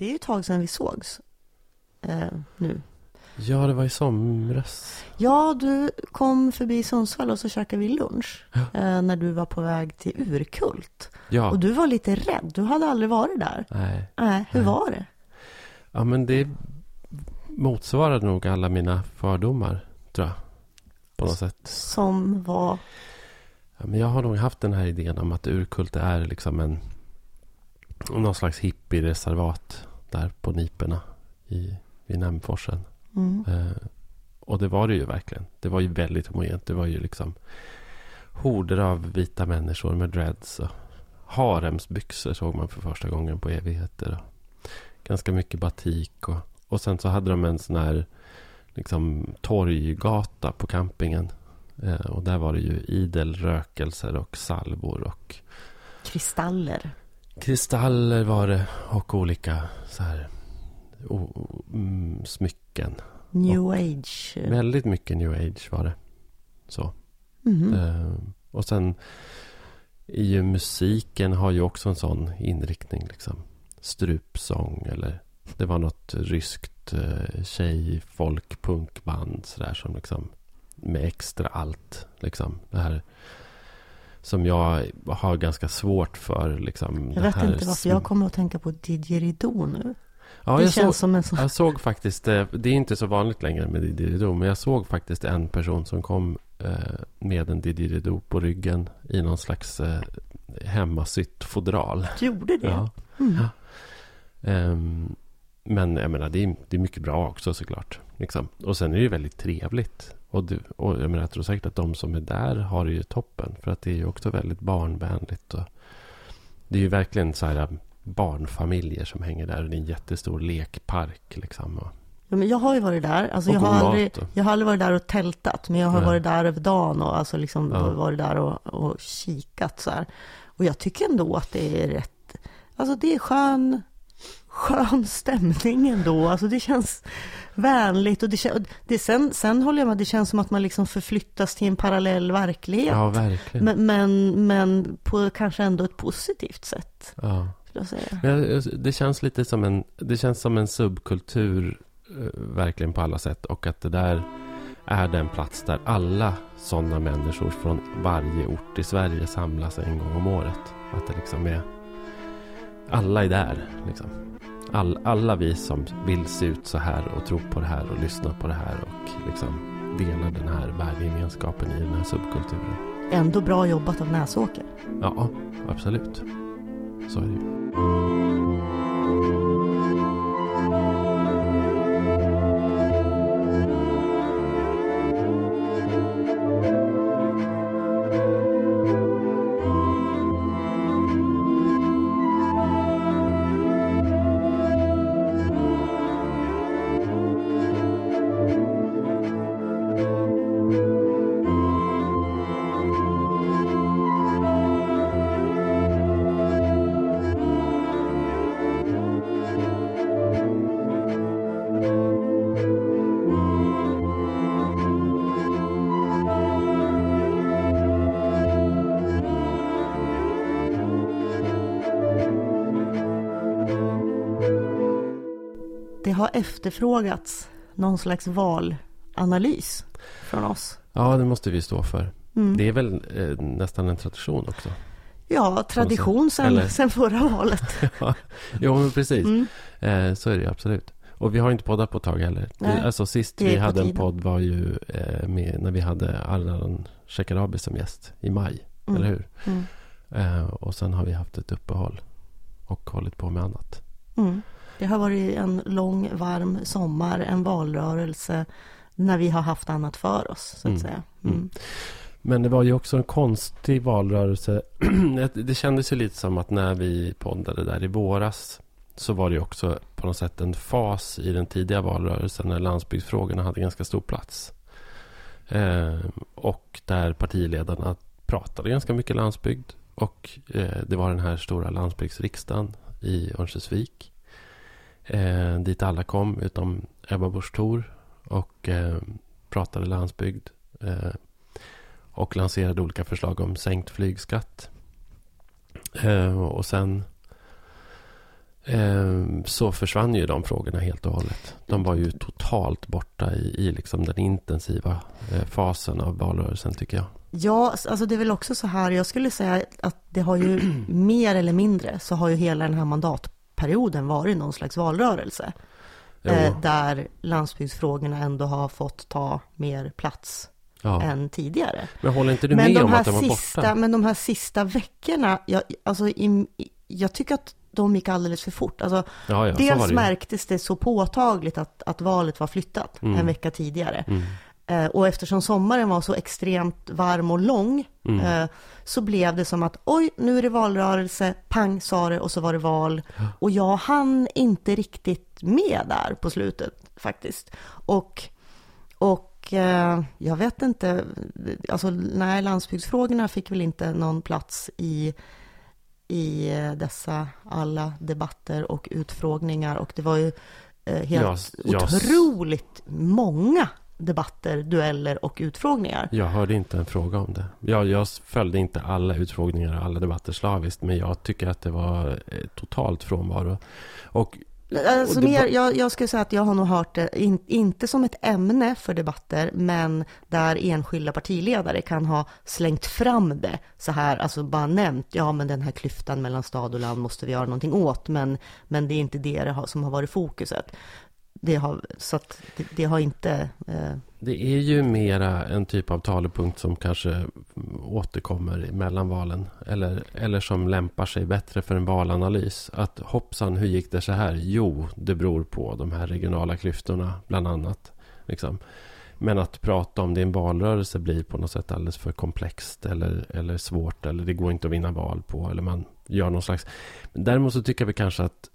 Det är ju ett tag sedan vi sågs. Eh, nu. Ja, det var i somras. Ja, du kom förbi Sundsvall och så käkade vi lunch. Ja. Eh, när du var på väg till Urkult. Ja. Och du var lite rädd. Du hade aldrig varit där. Nej. Nej, hur Nej. var det? Ja, men det motsvarade nog alla mina fördomar, tror jag. På något sätt. Som var... Ja, men jag har nog haft den här idén om att Urkult är liksom en någon slags hippie-reservat där på Niperna i, vid Nämforsen. Mm. Eh, och det var det ju verkligen. Det var ju väldigt homogent. Det var ju liksom horder av vita människor med dreads och haremsbyxor såg man för första gången på evigheter. Och ganska mycket batik och, och sen så hade de en sån här liksom torggata på campingen. Eh, och där var det ju idel rökelser och salvor och Kristaller. Kristaller var det och olika så här o, mm, smycken. New age. Väldigt mycket new age var det. Så. Mhm. Eh, och sen är ju musiken har ju också en sån inriktning. Liksom. Strupsång eller det var något ryskt eh, tjej folk punkband sådär som liksom med extra allt. Liksom. Det här som jag har ganska svårt för. Liksom, Jag vet inte varför jag kommer att tänka på didgeridoo nu. Ja, det jag känns såg, som en sån... jag såg faktiskt, eh, det är inte så vanligt längre med didgeridoo, men jag såg faktiskt en person som kom eh, med en didgeridoo på ryggen i någon slags eh, hemmasytt fodral. Gjorde det? Ja. Mm. Ja. Ehm, men jag menar, det är, det är mycket bra också såklart. Liksom. Och sen är det ju väldigt trevligt. Och, du, och jag, menar, jag tror säkert att de som är där har det ju toppen. För att det är ju också väldigt barnvänligt. Och det är ju verkligen så här barnfamiljer som hänger där. Och det är en jättestor lekpark. Liksom. Och, Ja, men jag har ju varit där. Alltså, jag, har aldrig, jag har aldrig varit där och tältat. Men jag har Nej. varit där över dagen och alltså liksom Ja. varit där och, och kikat så här. Och jag tycker ändå att det är rätt. Alltså det är skön, skön stämning ändå. Alltså det känns vänligt. Och det, det, sen, sen håller jag med, det känns som att man liksom förflyttas till en parallell verklighet. ja, verkligen. men, men, men på kanske ändå ett positivt sätt. ja. Jag säga. Det känns lite som en, det känns som en subkultur eh, verkligen på alla sätt. Och att det där är den plats där alla sådana människor från varje ort i Sverige samlas en gång om året. Att det liksom är, alla är där liksom. All, alla vi som vill se ut så här och tro på det här och lyssna på det här och liksom delar den här värdegemenskapen i den här subkulturen. Ändå bra jobbat av Näsåker. Ja, absolut. Så är det ju. Efterfrågats någon slags valanalys från oss. Ja, det måste vi stå för. Mm. Det är väl eh, nästan en tradition också. Ja, tradition sen, Eller- sen förra valet. Ja, jo, men precis. Mm. Eh, så är det absolut. Och vi har inte poddat på ett tag heller. Nej, det, alltså sist vi hade en podd var ju eh, med, när vi hade Ardalan Shekarabi som gäst i maj. Mm. Eller hur? Mm. Eh, och sen har vi haft ett uppehåll och hållit på med annat. Mm. Det har varit en lång, varm sommar, en valrörelse, när vi har haft annat för oss, så att Mm. säga. Mm. Mm. Men det var ju också en konstig valrörelse. Det- kändes ju lite som att när vi poddade där i våras så var det också på något sätt en fas i den tidiga valrörelsen när landsbygdsfrågorna hade ganska stor plats. Eh, och där partiledarna pratade ganska mycket landsbygd. Och eh, det var den här stora landsbygdsriksdagen i Örnsköldsvik. Eh, dit alla kom utom Ebba Busch Thor och eh, pratade landsbygd. Eh, och lanserade olika förslag om sänkt flygskatt. Eh, och sen eh, så försvann ju de frågorna helt och hållet. De var ju totalt borta i, i liksom den intensiva eh, fasen av valrörelsen tycker jag. Ja, alltså det är väl också så här, jag skulle säga att det har ju mer eller mindre så har ju hela den här mandatperioden varit någon slags valrörelse. Eh, där landsbygdsfrågorna ändå har fått ta mer plats ja. än tidigare. Men håller inte du men med om att de var sista, borta? Men de här sista veckorna, jag, alltså, i, jag tycker att de gick alldeles för fort. Alltså, ja, ja, dels det märktes det så påtagligt att, att valet var flyttat mm. en vecka tidigare. Mm. Eh, och eftersom sommaren var så extremt varm och lång mm. eh, så blev det som att oj, nu är det valrörelse, pang sa det och så var det val. Och jag hann inte riktigt med där på slutet faktiskt. Och, och eh, jag vet inte, alltså nej, landsbygdsfrågorna fick väl inte någon plats i i dessa alla debatter och utfrågningar och det var ju helt jag, otroligt många debatter, dueller och utfrågningar. Jag hörde inte en fråga om det. Jag, jag följde inte alla utfrågningar och alla debatter slaviskt, men jag tycker att det var eh, totalt frånvaro. Och Alltså mer, jag, jag skulle säga att jag har nog hört det, in, inte som ett ämne för debatter, men där enskilda partiledare kan ha slängt fram det så här, alltså bara nämnt, ja men den här klyftan mellan stad och land måste vi göra någonting åt, men, men det är inte det, som har varit fokuset. Det har, så att det, det har inte... Eh... Det är ju mera en typ av talepunkt som kanske återkommer mellan valen. Eller, eller som lämpar sig bättre för en valanalys. Att hoppsan, hur gick det så här? Jo, det beror på de här regionala klyftorna, bland annat. Liksom. Men att prata om det i en valrörelse blir på något sätt alldeles för komplext eller, eller svårt. Eller det går inte att vinna val på. Eller man gör någon slags... Däremot så tycker vi kanske att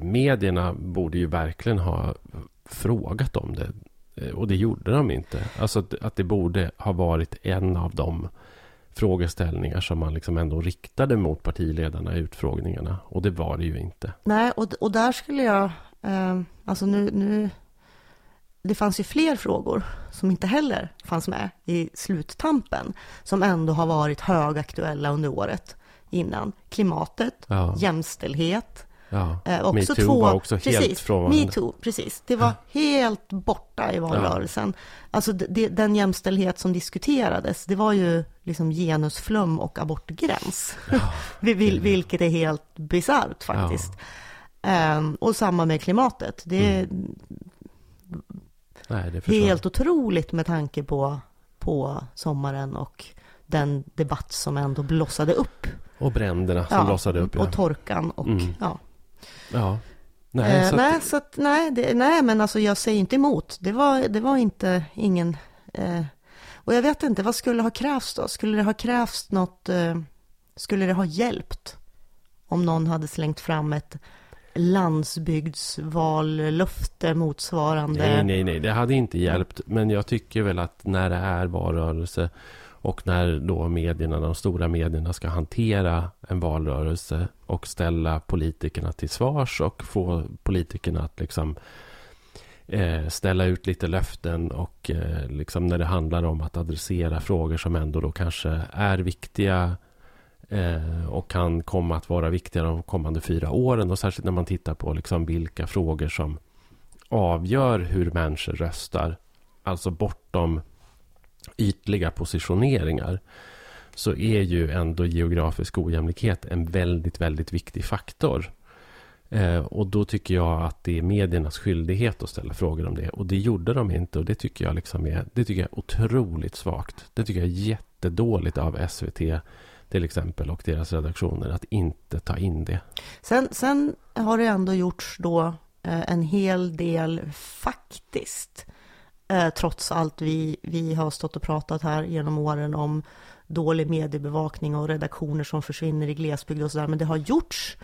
medierna borde ju verkligen ha frågat om det. Eh, och det gjorde de inte. Alltså att, att det borde ha varit en av de frågeställningar som man liksom ändå riktade mot partiledarna i utfrågningarna. Och det var det ju inte. Nej, och, och där skulle jag... Eh, alltså nu, nu... Det fanns ju fler frågor som inte heller fanns med i sluttampen. Som ändå har varit högaktuella under året innan. Klimatet, ja. jämställdhet, Ja, eh, också metoo två, var också precis, helt frånvarande. Metoo, precis. Det var ja. helt borta i valrörelsen. Ja. Alltså det, den jämställdhet som diskuterades, det var ju liksom genusflum och abortgräns. Ja, Vil, vilket är helt bisarrt faktiskt. Ja. Um, och samma med klimatet. Det är mm. Nej, det helt otroligt med tanke på, på sommaren och den debatt som ändå blossade upp. Och bränderna som blossade upp. Och torkan och mm. ja. Ja. Nej, eh, så, nej, så att, nej, det, nej, men alltså jag säger inte emot. Det var, det var inte ingen... Eh, och jag vet inte, vad skulle ha krävts då? Skulle det ha krävts något... Eh, skulle det ha hjälpt om någon hade slängt fram ett landsbygdsvallöfte motsvarande? Nej, nej, nej, det hade inte hjälpt. Men jag tycker väl att när det är valrörelse och när då medierna, de stora medierna ska hantera en valrörelse och ställa politikerna till svars och få politikerna att liksom eh, ställa ut lite löften och eh, liksom när det handlar om att adressera frågor som ändå då kanske är viktiga Eh, och kan komma att vara viktiga de kommande fyra åren och särskilt när man tittar på liksom vilka frågor som avgör hur människor röstar. Alltså bortom ytliga positioneringar så är ju ändå geografisk ojämlikhet en väldigt, väldigt viktig faktor. Eh, och då tycker jag att det är mediernas skyldighet att ställa frågor om det. Och det gjorde de inte och det tycker jag liksom är, det tycker jag är otroligt svagt. Det tycker jag är jättedåligt av SVT till exempel och deras redaktioner att inte ta in det. Sen, sen har det ändå gjorts då eh, en hel del faktiskt eh, trots allt vi, vi har stått och pratat här genom åren om dålig mediebevakning och redaktioner som försvinner i glesbygd och sådär. Men det har gjorts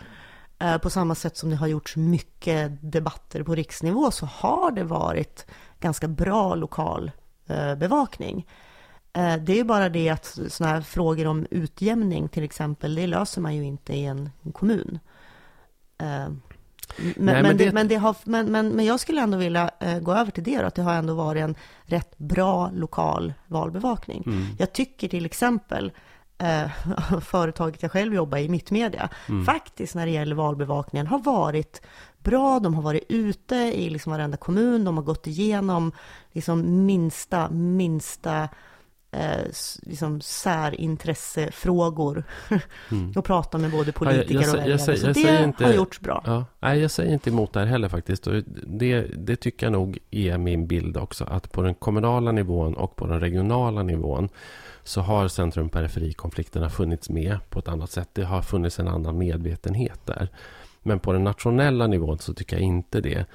eh, på samma sätt som det har gjorts mycket debatter på riksnivå så har det varit ganska bra lokal bevakning. Eh, det är bara det att sådana här frågor om utjämning till exempel, det löser man ju inte i en kommun. Eh, men, Nej, men, det, men, det har, men, men, men jag skulle ändå vilja eh, gå över till det då, att det har ändå varit en rätt bra lokal valbevakning. Mm. Jag tycker till exempel eh, företaget jag själv jobbar i, Mittmedia, mm. faktiskt när det gäller valbevakningen har varit bra. De har varit ute i liksom varenda kommun, de har gått igenom liksom minsta, minsta eh, liksom särintressefrågor mm. och prata med både politiker ja, jag, jag, och väljare. Så jag, det inte, har gjorts bra. Ja, nej, jag säger inte emot det här heller faktiskt. Det, det tycker jag nog är min bild också. Att på den kommunala nivån och på den regionala nivån så har centrum-periferi-konflikterna funnits med på ett annat sätt. Det har funnits en annan medvetenhet där. Men på den nationella nivån så tycker jag inte det.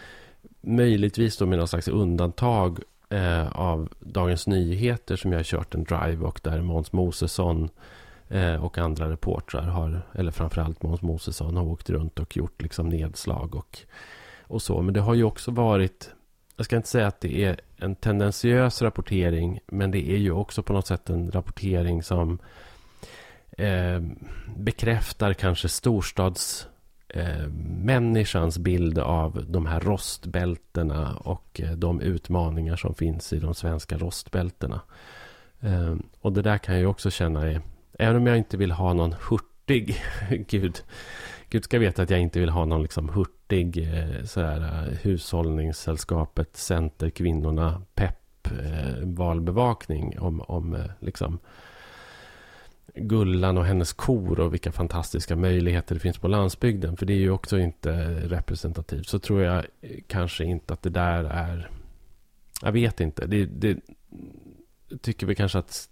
Möjligtvis då med någon slags undantag eh, av Dagens Nyheter som jag har kört en drive och där Måns Mosesson eh, och andra reportrar har, eller framförallt Måns Mosesson har åkt runt och gjort liksom nedslag och, och så. Men det har ju också varit, jag ska inte säga att det är en tendentiös rapportering, men det är ju också på något sätt en rapportering som eh, bekräftar kanske storstads eh, människans bild av de här rostbältena och eh, de utmaningar som finns i de svenska rostbältena. Eh, och det där kan jag ju också känna är, även om jag inte vill ha någon hurtig, gud, Gud ska veta att jag inte vill ha någon liksom hurtig eh, sådär, eh, hushållningssällskapet, center, kvinnorna, pepp, valbevakning om, om liksom Gullan och hennes kor och vilka fantastiska möjligheter det finns på landsbygden. För det är ju också inte representativt. Så tror jag kanske inte att det där är... Jag vet inte. Det, det tycker vi kanske att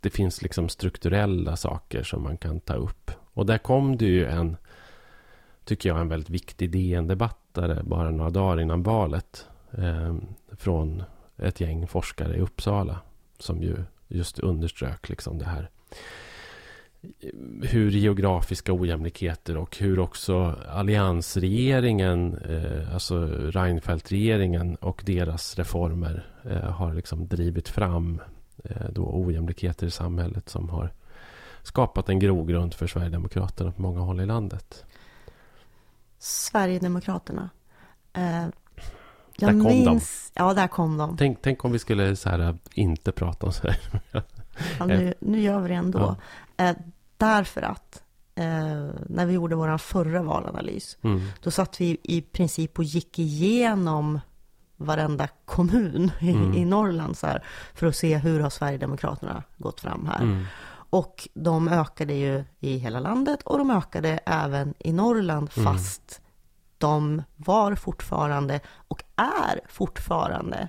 det finns liksom strukturella saker som man kan ta upp. Och där kom det ju en, tycker jag, en väldigt viktig DN-debattare bara några dagar innan valet. Eh, från ett gäng forskare i Uppsala. Som ju just underströk liksom det här hur geografiska ojämlikheter och hur också alliansregeringen, eh, alltså Reinfeldt-regeringen och deras reformer eh, har liksom drivit fram eh, då ojämlikheter i samhället som har skapat en grogrund för Sverigedemokraterna på många håll i landet. Sverigedemokraterna. Eh, jag där kom minns, de. Ja, där kom de. Tänk, tänk om vi skulle så här, inte prata om Sverige. Ja, nu, nu gör vi det ändå. Ja. Eh, därför att eh, när vi gjorde vår förra valanalys, mm. då satt vi i princip och gick igenom varenda kommun i, mm. i Norrland så här, för att se hur har Sverigedemokraterna gått fram här. Mm. Och de ökade ju i hela landet och de ökade även i Norrland mm. fast de var fortfarande och är fortfarande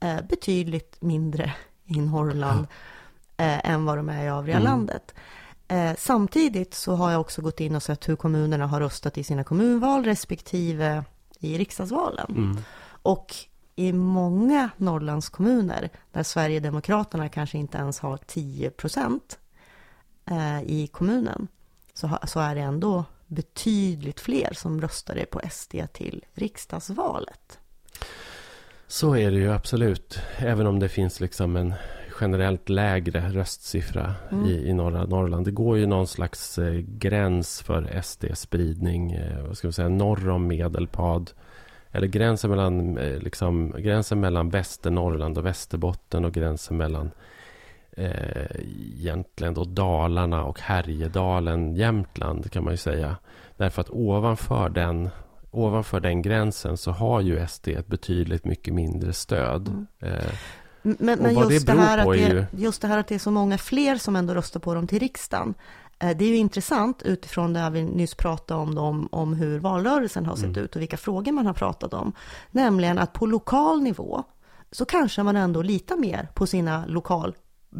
eh, betydligt mindre i Norrland eh, än vad de är i övriga mm. landet. Eh, samtidigt så har jag också gått in och sett hur kommunerna har röstat i sina kommunval respektive i riksdagsvalen. Mm. Och i många Norrlandskommuner där Sverigedemokraterna kanske inte ens har 10 procent eh, i kommunen så, så är det ändå betydligt fler som röstade på SD till riksdagsvalet. Så är det ju absolut. Även om det finns liksom en generellt lägre röstsiffra mm. i, i norra Norrland. Det går ju någon slags eh, gräns för SD-spridning, eh, vad ska vi säga, norr om Medelpad. Eller gränsen mellan, eh, liksom, gränsen mellan Västernorrland och Västerbotten och gränsen mellan eh, egentligen då Dalarna och Härjedalen, Jämtland kan man ju säga. Därför att ovanför den ovanför den gränsen så har ju SD ett betydligt mycket mindre stöd. Mm. Eh, men, men just, det, det här att det, ju... just det här att det är så många fler som ändå röstar på dem till riksdagen. Eh, det är ju intressant utifrån det vi nyss pratade om, om, om hur valrörelsen har sett mm. ut och vilka frågor man har pratat om. Nämligen att på lokal nivå så kanske man ändå litar mer på sina lokal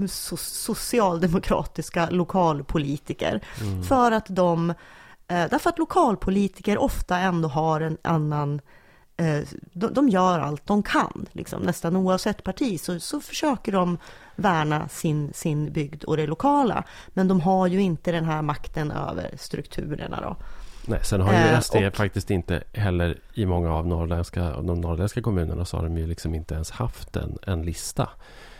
socialdemokratiska lokalpolitiker. Mm. För att de, eh, därför att lokalpolitiker ofta ändå har en annan de, de gör allt de kan, liksom, nästan oavsett parti, så, så försöker de värna sin, sin bygd och det lokala. Men de har ju inte den här makten över strukturerna då. Nej, sen har ju eh, SD och, faktiskt inte heller i många av norrländska, de norrländska kommunerna så har de ju liksom inte ens haft en, en lista.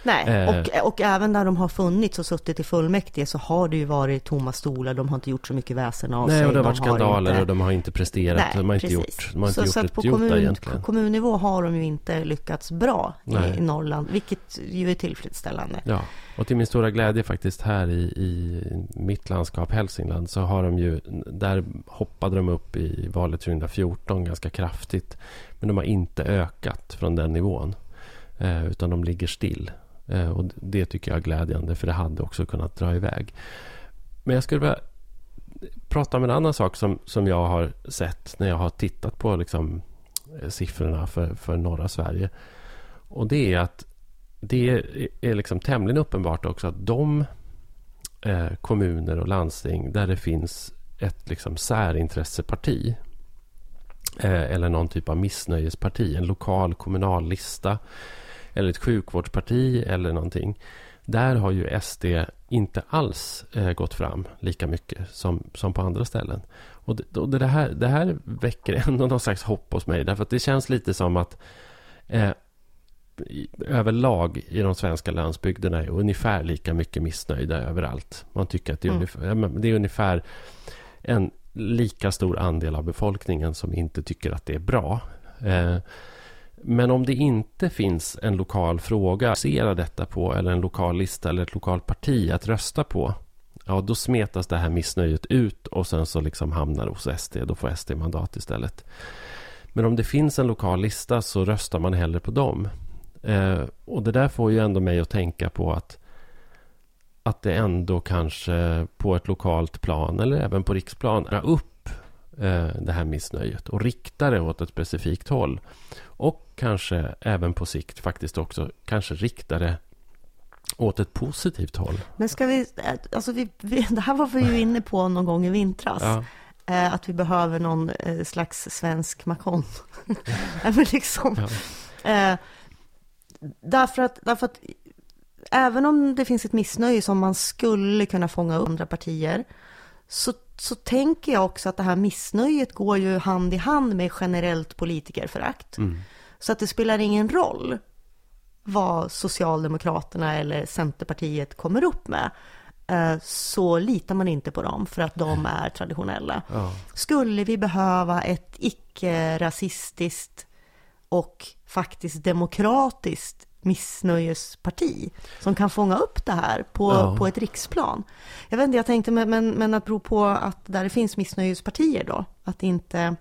Nej, Eh. och, och även när de har funnits och suttit i fullmäktige så har det ju varit tomma stolar. De har inte gjort så mycket väsen av sig. Nej, och det har De varit skandaler inte- och de har inte presterat. Nej, de har inte precis. gjort, de har inte så, gjort så ett på kommun, egentligen. kommunnivå har de ju inte lyckats bra Nej. i, i Norrland, vilket ju är tillfredsställande. Ja, och till min stora glädje faktiskt här i, i mitt landskap Hälsingland så har de ju, där hoppade de upp i valet 2014 ganska kraftigt. Men de har inte ökat från den nivån. Eh, utan de ligger still. Eh, och det tycker jag är glädjande för det hade också kunnat dra iväg. Men jag skulle vilja prata om en annan sak som, som jag har sett när jag har tittat på liksom, eh, siffrorna för, för norra Sverige. Och det är att det är, är liksom tämligen uppenbart också att de eh, kommuner och landsting där det finns ett liksom särintresseparti eh, eller någon typ av missnöjesparti, en lokal kommunal lista eller ett sjukvårdsparti eller någonting. Där har ju SD inte alls eh, gått fram lika mycket som, som på andra ställen. Och, det, och det, här, det här väcker ändå någon slags hopp hos mig. Därför att det känns lite som att eh, överlag i de svenska landsbygderna är ungefär lika mycket missnöjda överallt. Man tycker att det är, Mm. ungefär, det är ungefär en lika stor andel av befolkningen som inte tycker att det är bra. Eh, men om det inte finns en lokal fråga att basera detta på eller en lokal lista eller ett lokalt parti att rösta på ja, då smetas det här missnöjet ut och sen så liksom hamnar det hos SD. Då får SD mandat istället. Men om det finns en lokal lista så röstar man hellre på dem. Eh, och det där får ju ändå mig att tänka på att att det ändå kanske på ett lokalt plan eller även på riksplan är upp det här missnöjet och rikta det åt ett specifikt håll. Och kanske även på sikt faktiskt också kanske rikta det åt ett positivt håll. Men ska vi, alltså vi, vi, det här var vi ju inne på någon gång i vintras. Ja, Eh, att vi behöver någon eh, slags svensk Macron. Men liksom, ja. eh, därför, att, därför att även om det finns ett missnöje som man skulle kunna fånga upp andra partier så, så tänker jag också att det här missnöjet går ju hand i hand med generellt politikerförakt. Mm. Så att det spelar ingen roll vad Socialdemokraterna eller Centerpartiet kommer upp med. eh, Så litar man inte på dem för att de är traditionella. Ja. Skulle vi behöva ett icke-rasistiskt och faktiskt demokratiskt missnöjesparti som kan fånga upp det här på, Ja. på ett riksplan. Jag vet inte, jag tänkte, men, men, att bero på att där det finns missnöjespartier då, att inte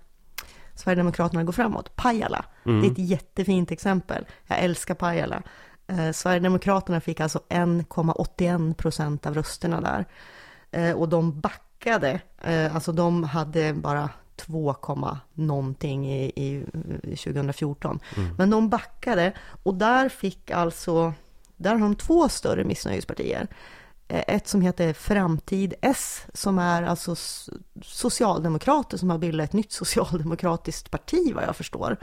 Sverigedemokraterna går framåt. Pajala, Mm. det är ett jättefint exempel. Jag älskar Pajala. Eh, Sverigedemokraterna fick alltså 1,81 procent av rösterna där. Eh, och de backade, eh, alltså de hade bara 2, komma någonting i, i, i 2014. Men de backade och där fick alltså, där har de två större missnöjespartier. Eh, Ett som heter Framtid S, som är alltså socialdemokrater som har bildat ett nytt socialdemokratiskt parti vad jag förstår.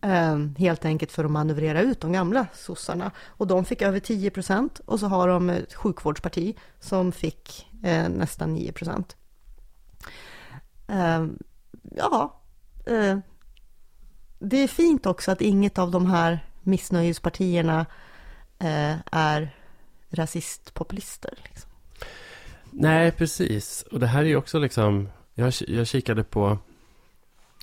Eh, helt enkelt för att manövrera ut de gamla sossarna. Och de fick över 10 procent. Och så har de ett sjukvårdsparti som fick eh, nästan 9 procent. Ja, eh, det är fint också att inget av de här missnöjespartierna eh, är rasistpopulister. Liksom. Nej, precis. Och det här är ju också liksom... Jag, jag kikade på...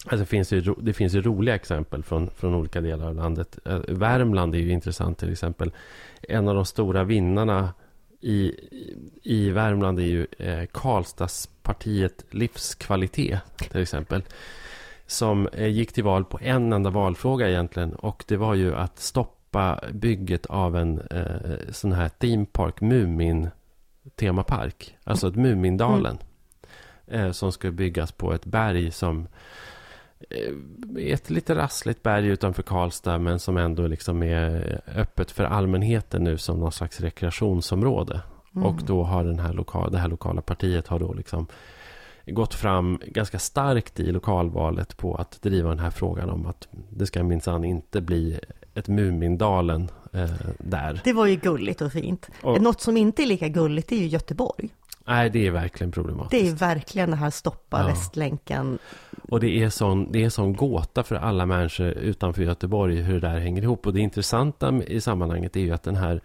Alltså det, finns ju, ro- det finns ju roliga exempel från, från olika delar av landet. Eh, Värmland är ju intressant till exempel. En av de stora vinnarna i, i- Värmland är ju eh, Karlstadspartiet Livskvalitet till exempel. Som eh, gick till val på en enda valfråga egentligen. Och det var ju att stoppa bygget av en eh, sån här theme park, Mumin temapark. Alltså ett Mumindalen. Eh, som ska byggas på ett berg som ett lite rassligt berg utanför Karlstad. Men som ändå liksom är öppet för allmänheten nu som någon slags rekreationsområde. Mm. Och då har den här lokal, det här lokala partiet har då liksom gått fram ganska starkt i lokalvalet på att driva den här frågan om att det ska minsann inte bli ett Mumindalen eh, där. Det var ju gulligt och fint. Och- Något som inte är lika gulligt är ju Göteborg. Nej, det är verkligen problematiskt. Det är verkligen det här stoppa Ja. Västlänken. Och det är sån, det är sån gåta för alla människor utanför Göteborg hur det där hänger ihop. Och det intressanta i sammanhanget är ju att den här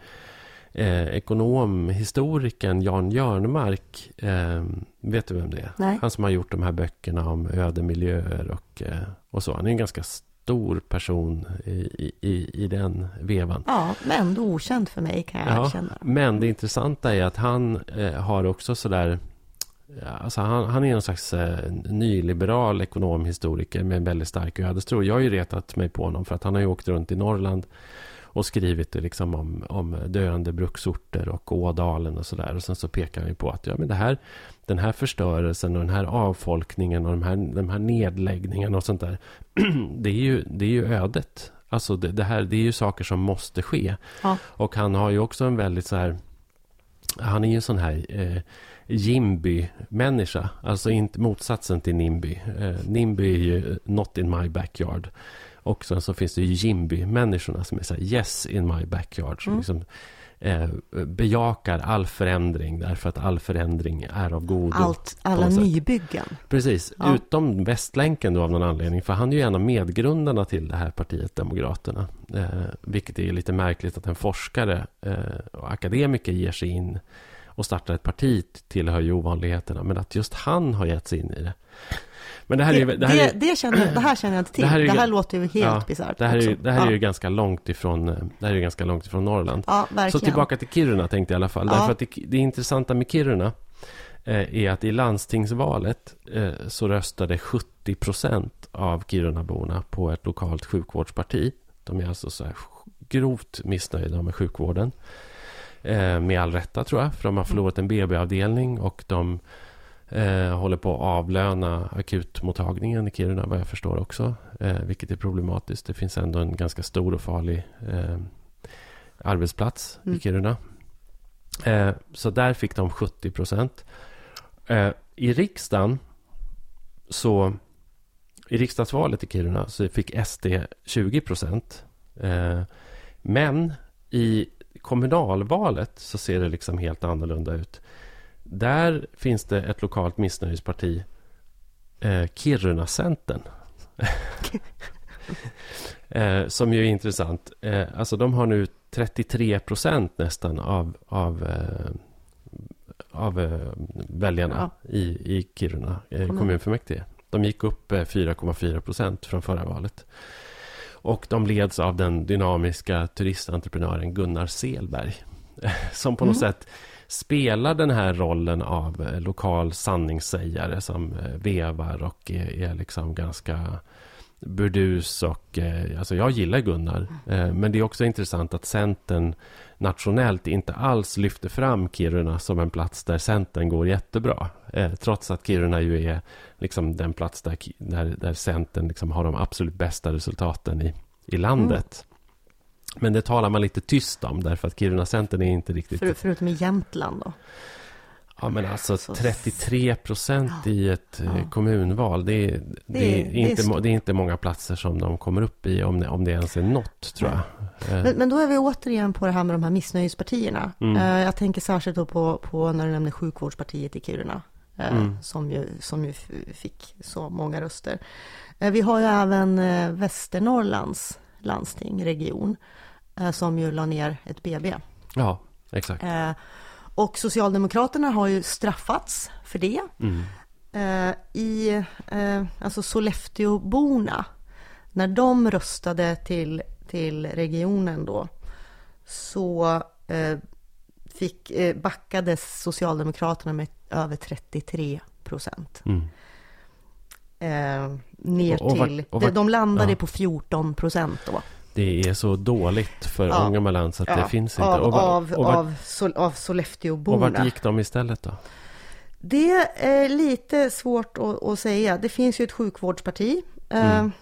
eh, ekonomhistorikern Jan Jörnmark, eh, vet du vem det är? Nej. Han som har gjort de här böckerna om öde miljöer och, eh, och så. Han är en ganska stor person i, i, i, den vevan. Ja, men ändå okänd för mig kan jag Ja, erkänna. men det intressanta är att han eh, har också sådär... ja, Alltså han, han är en slags eh, nyliberal ekonomhistoriker med en väldigt stark ödestro. Jag har ju retat mig på honom för att han har ju åkt runt i Norrland och skrivit det liksom om, om döende bruksorter och Ådalen och sådär. Och sen så pekar han ju på att ja, men det här, den här förstörelsen och den här avfolkningen och de här, de här nedläggningarna och sånt där. det, är ju, det är ju ödet. Alltså det, det här, det är ju saker som måste ske. Ja. Och han har ju också en väldigt så här... Han är ju en sån här eh, Jimby-människa. Alltså inte motsatsen till Nimby. Eh, Nimby är ju not in my backyard. Och sen så finns det ju Jimby-människorna som är så här yes in my backyard. Som Mm. liksom eh, bejakar all förändring därför att all förändring är av godo. Allt, alla nybyggen. Precis, Ja. utom Västlänken då av någon anledning. För han är ju en av medgrundarna till det här partiet Demokraterna. Eh, vilket är lite märkligt att en forskare eh, och akademiker ger sig in och startar ett parti tillhör ju ovanligheterna. Men att just han har gett sig in i det. Men det här är ju... Det, Det här är, det, det, känner, det här känner jag inte till. Det Det här här, är ju- låter ju helt ja, bisarrt. det här, är, ju- det här är ja. ju ganska långt ifrån, eh, det här är ju ganska långt ifrån Norrland. Ja. Så tillbaka till Kiruna tänkte jag i alla fall. Ja. Därför att det, det intressanta med Kiruna eh, är att i landstingsvalet eh, så röstade 70 procent av Kirunaborna på ett lokalt sjukvårdsparti. De är alltså så här grovt missnöjda med sjukvården. Eh, med all rätta tror jag, för de har förlorat en BB-avdelning och de eh, håller på att avlöna akutmottagningen i Kiruna vad jag förstår också. Eh, vilket är problematiskt. Det finns ändå en ganska stor och farlig eh, arbetsplats Mm. i Kiruna. Eh, så där fick de 70 procent. Eh, I riksdagen så i riksdagsvalet i Kiruna så fick SD 20 procent. Eh, men i kommunalvalet så ser det liksom helt annorlunda ut. Där finns det ett lokalt missnöjesparti, eh, Kiruna-centern. eh, som ju är intressant. Eh, alltså de har nu 33 procent nästan av, av, eh, av eh, väljarna i, i Kiruna eh, Kommun. kommunfullmäktige. De gick upp eh, 4,4 procent från förra valet. Och de leds av den dynamiska turistentreprenören Gunnar Selberg. Som på något Mm. sätt spelar den här rollen av eh, lokal sanningssägare som eh, vevar och är, är liksom ganska burdus och eh, alltså jag gillar Gunnar. Eh, men det är också intressant att Centern nationellt inte alls lyfter fram Kiruna som en plats där Centern går jättebra. Trots att Kiruna ju är liksom den plats där, där, där Centern liksom har de absolut bästa resultaten i, i landet. Men det talar man lite tyst om därför att Kiruna-Centern är inte riktigt... För, förutom i Jämtland då. Ja, men alltså Så- 33 procent Ja. i ett eh, Ja. kommunval. Det är, det, Det är- är det är inte, det är inte många platser som de kommer upp i, om det, om det ens är något, tror jag. Eh, Men, men då är vi återigen på det här med de här missnöjespartierna. Mm. Eh, jag tänker särskilt då på, på när du nämner sjukvårdspartiet i Kiruna. Mm. Som, ju, som ju fick så många röster. Vi har ju även Västernorrlands landsting, region. Eh, Som ju la ner ett BB. Ja, exakt. Eh, och Socialdemokraterna har ju straffats för det. Mm. Eh, I alltså Sollefteåborna, när de röstade till, till regionen då, så fick, backades Socialdemokraterna med över 33 procent. Mm. Eh, ner Och- och till, och de, vart- de landade ja. på 14 procent då. Det är så dåligt för Ja. Ångermanland så att det Ja, finns inte. Av, och, var, av, och, vart, av, Sol, av och vart Sollefteåborna. gick de istället då? Det är lite svårt att, att säga. Det finns ju ett sjukvårdsparti. Eh, Mm.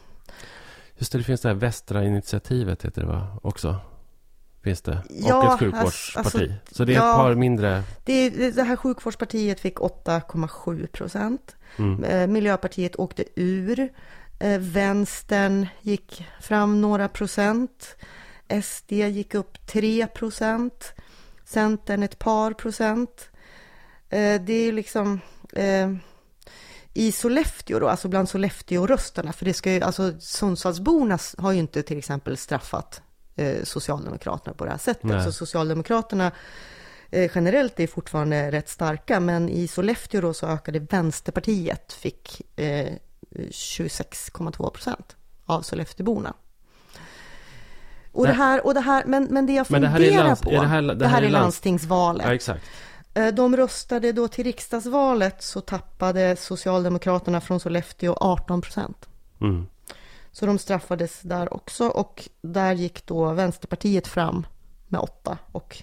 Just det, det finns det här Västra initiativet heter det va? Också. Finns det. Ja, och ett alltså- sjukvårdsparti. alltså, så det är ja. ett par mindre... Det, det här sjukvårdspartiet fick 8,7 procent. Mm. Eh, Miljöpartiet åkte ur. Eh, Vänstern gick fram några procent. SD gick upp 3 procent. Centern ett par procent. eh, det är ju liksom eh, i Sollefteå då, alltså bland Sollefteå-rösterna, för det ska ju, alltså Sundsvallsborna har ju inte till exempel straffat eh, Socialdemokraterna på det här sättet. Nej. Så Socialdemokraterna eh, generellt är fortfarande rätt starka, men i Sollefteå då så ökade Vänsterpartiet, fick eh, 26,2 procent av Sollefteåborna. Och det, Det- här, och det här, men, men det jag Men det funderar här är lands- på, är det här- det här är är lands- landstingsvalet. Ja, exakt. Eh, De röstade då till riksdagsvalet så tappade Socialdemokraterna från Sollefteå 18 procent. Mm. Så de straffades där också och där gick då Vänsterpartiet fram med 8 och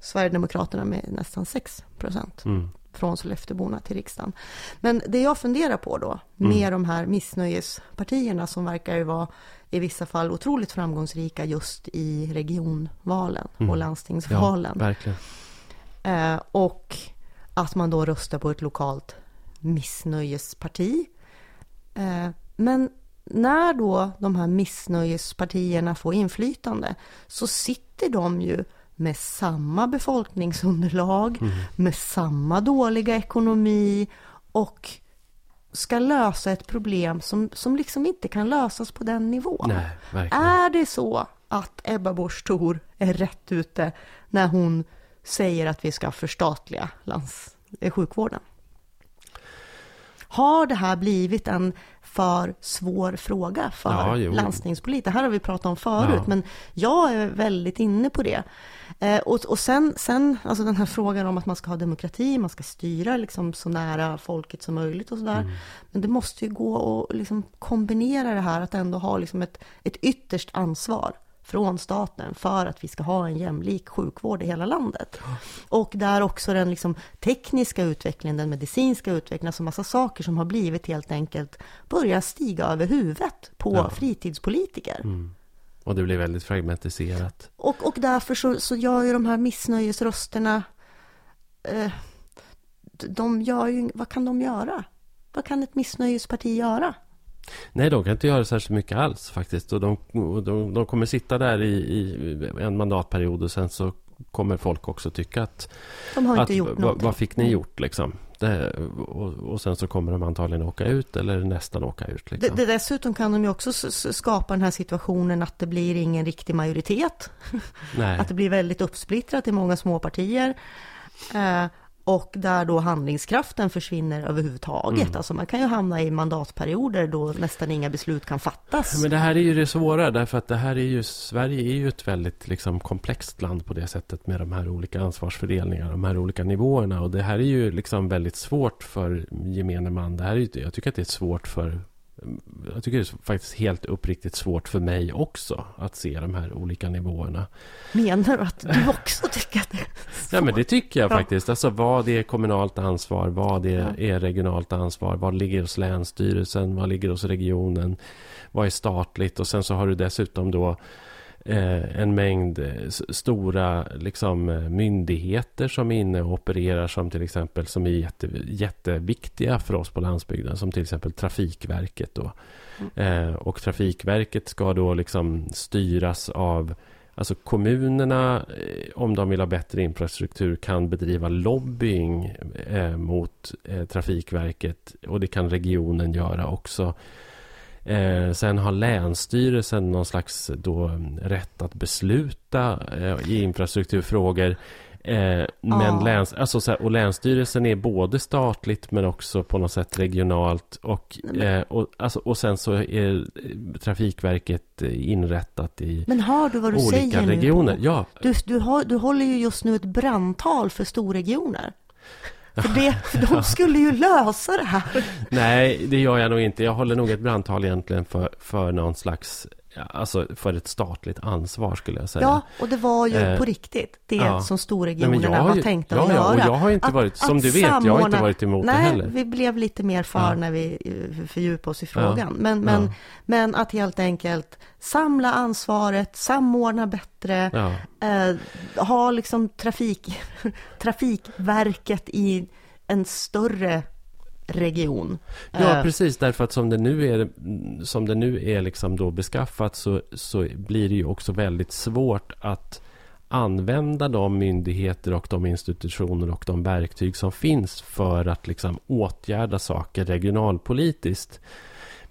Sverigedemokraterna med nästan 6 procent Mm. Från Sollefteåborna till riksdagen. Men det jag funderar på då med de här missnöjespartierna som verkar ju vara i vissa fall otroligt framgångsrika just i regionvalen och Ja, landstingsvalen. verkligen. Eh, och att man då röstar på ett lokalt missnöjesparti. Eh, men när då de här missnöjespartierna får inflytande så sitter de ju med samma befolkningsunderlag, med samma dåliga ekonomi och ska lösa ett problem som, som liksom inte kan lösas på den nivån. Nej. Är det så att Ebba Busch Thor är rätt ute när hon säger att vi ska förstatliga lands, eh, sjukvården? Har det här blivit en för svår fråga för Ja, jo. landstingspolitiker? Det här har vi pratat om förut, Ja. men jag är väldigt inne på det. Eh, och, och sen, sen, alltså den här frågan om att man ska ha demokrati, man ska styra liksom så nära folket som möjligt och sådär. Mm. Men det måste ju gå att liksom kombinera det här, att ändå ha liksom ett, ett ytterst ansvar från staten för att vi ska ha en jämlik sjukvård i hela landet. Och där också den liksom tekniska utvecklingen, den medicinska utvecklingen, alltså massa saker som har blivit helt enkelt börjar stiga över huvudet på Ja. fritidspolitiker. Mm. Och det blir väldigt fragmentiserat. Och, och därför så, så gör ju de här missnöjesrösterna, eh, de gör ju, vad kan de göra? Vad kan ett missnöjesparti göra? Nej, de kan inte göra särskilt mycket alls faktiskt. Och de, de, de kommer sitta där i, i en mandatperiod och sen så kommer folk också tycka att... De har att inte gjort vad, någonting. vad fick ni gjort liksom? Det, och, och sen så kommer de antagligen åka ut eller nästan åka ut. Det, Liksom. det, dessutom kan de ju också skapa den här situationen att det blir ingen riktig majoritet. Att det blir väldigt uppsplittrat i många små partier. Eh, och där då handlingskraften försvinner överhuvudtaget. Mm. Alltså man kan ju hamna i mandatperioder då nästan inga beslut kan fattas. Men det här är ju det svåra därför att det här är ju Sverige är ju ett väldigt liksom, komplext land på det sättet med de här olika ansvarsfördelningarna, de här olika nivåerna och det här är ju liksom väldigt svårt för gemene man. Det här är ju, jag tycker att det är svårt för jag tycker det är faktiskt helt uppriktigt svårt för mig också att se de här olika nivåerna. Menar du att du också tycker att det är Ja, men det tycker jag Ja. faktiskt. Alltså vad är kommunalt ansvar? Vad är, Ja. är regionalt ansvar? Vad ligger hos länsstyrelsen? Vad ligger hos regionen? Vad är statligt? Och sen så har du dessutom då eh, en mängd eh, stora liksom, eh, myndigheter som är inne och opererar som till exempel som är jätte, jätteviktiga för oss på landsbygden. Som till exempel Trafikverket då. Eh, och Trafikverket ska då liksom styras av Alltså kommunerna, eh, om de vill ha bättre infrastruktur, kan bedriva lobbying eh, mot eh, Trafikverket. Och det kan regionen göra också. Eh, sen har Länsstyrelsen någon slags då, rätt att besluta eh, i infrastrukturfrågor. Eh, men Ja. läns, alltså så här, och Länsstyrelsen är både statligt men också på något sätt regionalt. Och, eh, och, alltså, och sen så är Trafikverket eh, inrättat i Men hör du vad du olika säger regioner. nu? Ja, Du, du, har, du håller ju just nu ett brandtal för storregioner. För, det, för de skulle ju lösa det här. nej, det gör jag nog inte. Jag håller nog ett brandtal egentligen för, för någon slags, alltså för ett statligt ansvar skulle jag säga. Ja, och det var ju Eh, på riktigt det ja. som Nej, storregionerna har var tänkta ja, att ja, göra. och jag har inte Att- varit, som du vet, jag har inte samordna- varit emot Nej, det heller. vi blev lite mer för när vi eh, fördjupade oss i frågan. Men, men, men att helt enkelt samla ansvaret, samordna bättre, eh, ha liksom trafik, Trafikverket i en större region. ja Eh, precis. Därför att som det nu är, som det nu är liksom då beskaffat så, så blir det ju också väldigt svårt att använda de myndigheter och de institutioner och de verktyg som finns för att liksom åtgärda saker regionalpolitiskt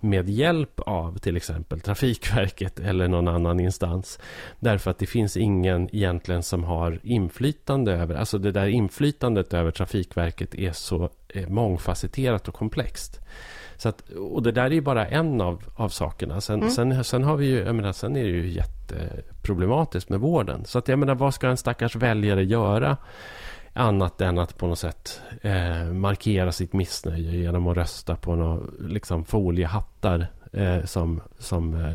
med hjälp av till exempel Trafikverket eller någon annan instans. Därför att det finns ingen egentligen som har inflytande över, alltså det där inflytandet över Trafikverket är så eh, mångfacetterat och komplext. Så att, och det där är ju bara en av, av sakerna. Sen, mm. sen, sen, har vi ju, jag menar, sen är det ju jätteproblematiskt med vården. Så att jag menar, vad ska en stackars väljare göra? Annat än att på något sätt eh, markera sitt missnöje genom att rösta på några liksom, foliehattar eh, som, som eh,